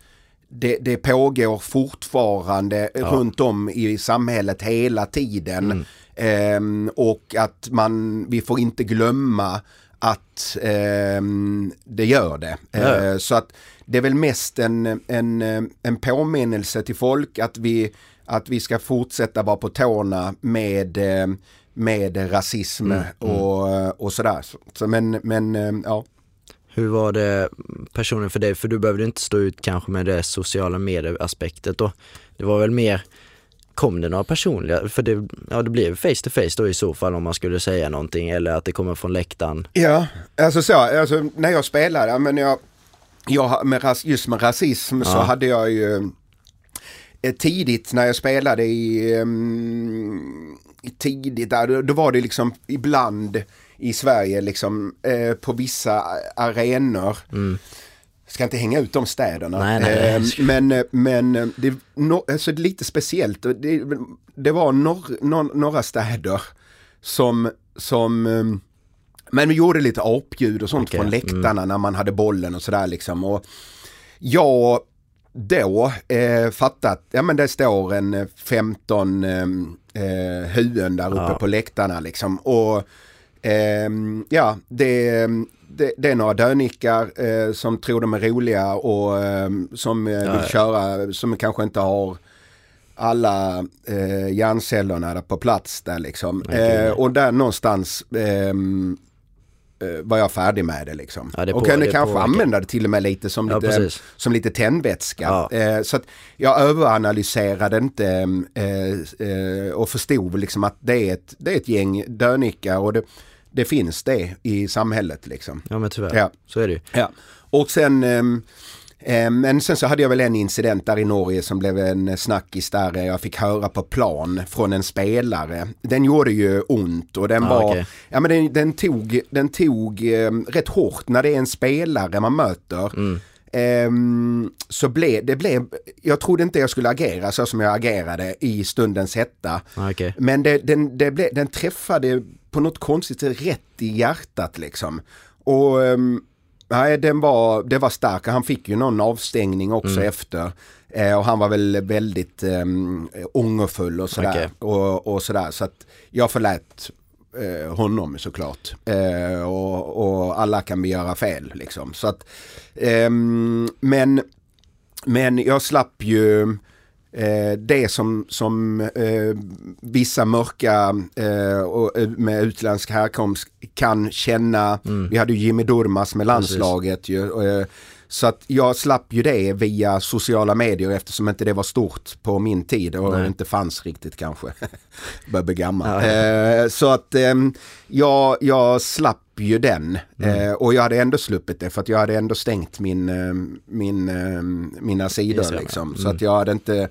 det, det pågår fortfarande runt om i samhället hela tiden. Ehm, och att man, vi får inte glömma att ehm, det gör det. Ja. Eh, så att det är väl mest en, en, en påminnelse till folk att vi, att vi ska fortsätta vara på tårna med, eh, med rasism och, och sådär. Så, men, men eh, ja. Hur var det personen för dig? För du behövde inte stå ut kanske med det sociala medier-aspektet då. Det var väl mer, kom det några personliga, för det, ja, det blev face to face då i så fall om man skulle säga någonting eller att det kommer från läktaren. Ja, alltså så, alltså när jag spelade, men jag, jag med, just med rasism så Ja. hade jag ju eh, tidigt när jag spelade i, um, tidigt där, då, var det liksom ibland i Sverige liksom eh, på vissa arenor. Ska inte hänga ut de städerna. Nej, nej, nej. Eh, men men eh, det är no, alltså lite speciellt. Det, det var norr, nor, några städer som, som ehm, men vi gjorde lite apljud och sånt Okej, från läktarna när man hade bollen och sådär liksom. Och jag då eh, fattat, ja men det står en eh, 15 eh, eh, huvuden där uppe Ja. på läktarna liksom. Och ehm, ja, det, det, det är några dönickar eh, som tror de är roliga och ehm, som eh, vill köra, som kanske inte har alla eh, hjärncellerna på plats där liksom. Okej. Eh, och där någonstans ehm, eh, var jag färdig med det liksom. Ja, det och på- kunde det kanske påverkar. använda det till och med lite som, Ja, lite, precis. som lite tändvätska. Ja. Eh, så att jag överanalyserade inte eh, eh, och förstod liksom att det är ett, det är ett gäng dönickar och det, det finns det i samhället liksom. Ja men tyvärr, Ja. så är det ju. Ja. Och sen, ehm, men sen så hade jag väl en incident där i Norge som blev en snackis där jag fick höra på plan från en spelare. Den gjorde ju ont och den Ah, var, okej. ja men den, den tog, den tog ehm, rätt hårt när det är en spelare man möter. Mm. Ehm, så blev det blev, jag trodde inte jag skulle agera så som jag agerade i stundens hetta. Ja, Okej, Men det, den, det blev, den träffade på något konstigt sätt rätt i hjärtat liksom. Och ehm, nej, den var, det var stark. Han fick ju någon avstängning också Mm. efter. Eh, och han var väl väldigt um, ångerfull och sådär. Okej. Och, och sådär. Så att jag förlät eh, honom såklart. Eh, och, och alla kan vi göra fel liksom. Så att, ehm, men, men jag slapp ju eh, det som, som eh, vissa mörka eh, och, eh, med utländsk härkomst kan känna. Vi hade ju Jimmy Durmaz med landslaget ju. Så att jag slapp ju det via sociala medier eftersom inte det var stort på min tid och Nej. inte fanns riktigt kanske. Börjar bli gammal. Ja, ja. Eh, så att ehm, jag, jag slapp ju den Mm. eh, och jag hade ändå sluppit det för att jag hade ändå stängt min, eh, min, eh, mina sidor liksom. Så Mm. att jag hade inte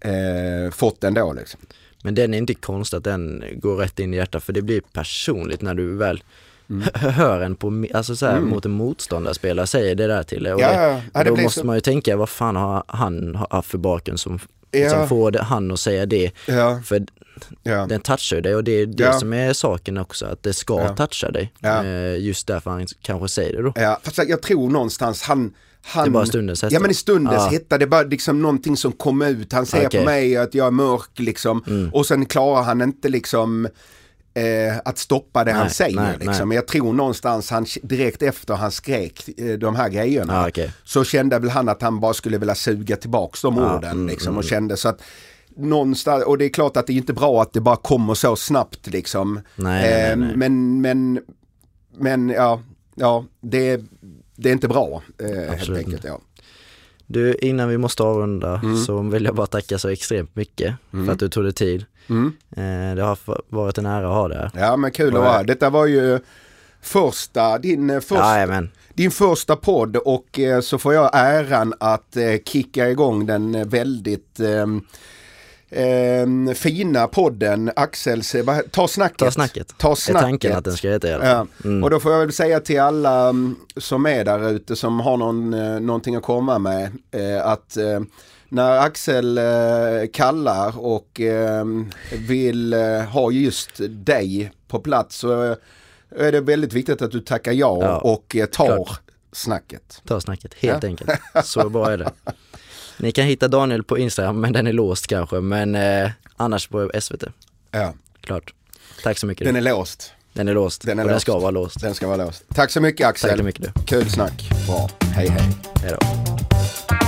eh, fått den då liksom. Men den är inte konstigt att den går rätt in i hjärtat för det blir personligt när du väl Mm. hö- hör en på, alltså så här, mot en motståndarspelare säger det där till dig. Och Ja, det, då måste så- man ju tänka, vad fan har han haft för bakgrund som Ja. liksom får det, han att säga det? Ja, För ja. den touchar dig och det är det som är saken också, att det ska toucha dig. Eh, just därför han kanske säger det då. Ja, fast jag tror någonstans han... han Det bara stundens hetta. Ja men i stundens det är bara liksom någonting som kom ut. Han ser Okej. på mig att jag är mörk liksom. Mm. Och sen klarar han inte liksom eh, att stoppa det han Nej, säger. nej, liksom. Jag tror någonstans han direkt efter han skrek eh, de här grejerna. Ja, okej. Så kände väl han att han bara skulle vilja suga tillbaks de Ja, orden mm, liksom. mm. Och kände så att någonstans, och det är klart att det är inte bra att det bara kommer så snabbt liksom. Nej, Eh. Men, men, men ja, ja det, det är inte bra eh, helt enkelt. Ja. Du, innan vi måste avrunda Mm. så vill jag bara tacka så extremt mycket för att du tog dig tid. Mm. Eh, det har varit en ära att ha det här. ja men kul att Ja. vara här. Detta var ju första, din, eh, första, Jajamän. din första podd och eh, så får jag äran att eh, kicka igång den eh, väldigt ehm, fina podden Axels, eh, ta snacket. Ta snacket. Ta Är snacket. tanken att den ska heta Ja. Mm. Och då får jag väl säga till alla mm, som är där ute som har någon, eh, någonting att komma med eh, att eh, när Axel eh, kallar och eh, vill eh, ha just dig på plats så eh, är det väldigt viktigt att du tackar ja, Ja, och eh, tar klart. snacket. Ta snacket, helt Ja. enkelt. Så bra är det. Ni kan hitta Daniel på Instagram, men den är låst kanske. Men eh, annars på SVT, Ja, klart. Tack så mycket. den är låst. Den är låst. Den är och den låst. ska vara låst. Den ska vara låst. Tack så mycket Axel. Tack så mycket du. Kul snack. Bra. Hej hej. Hej då.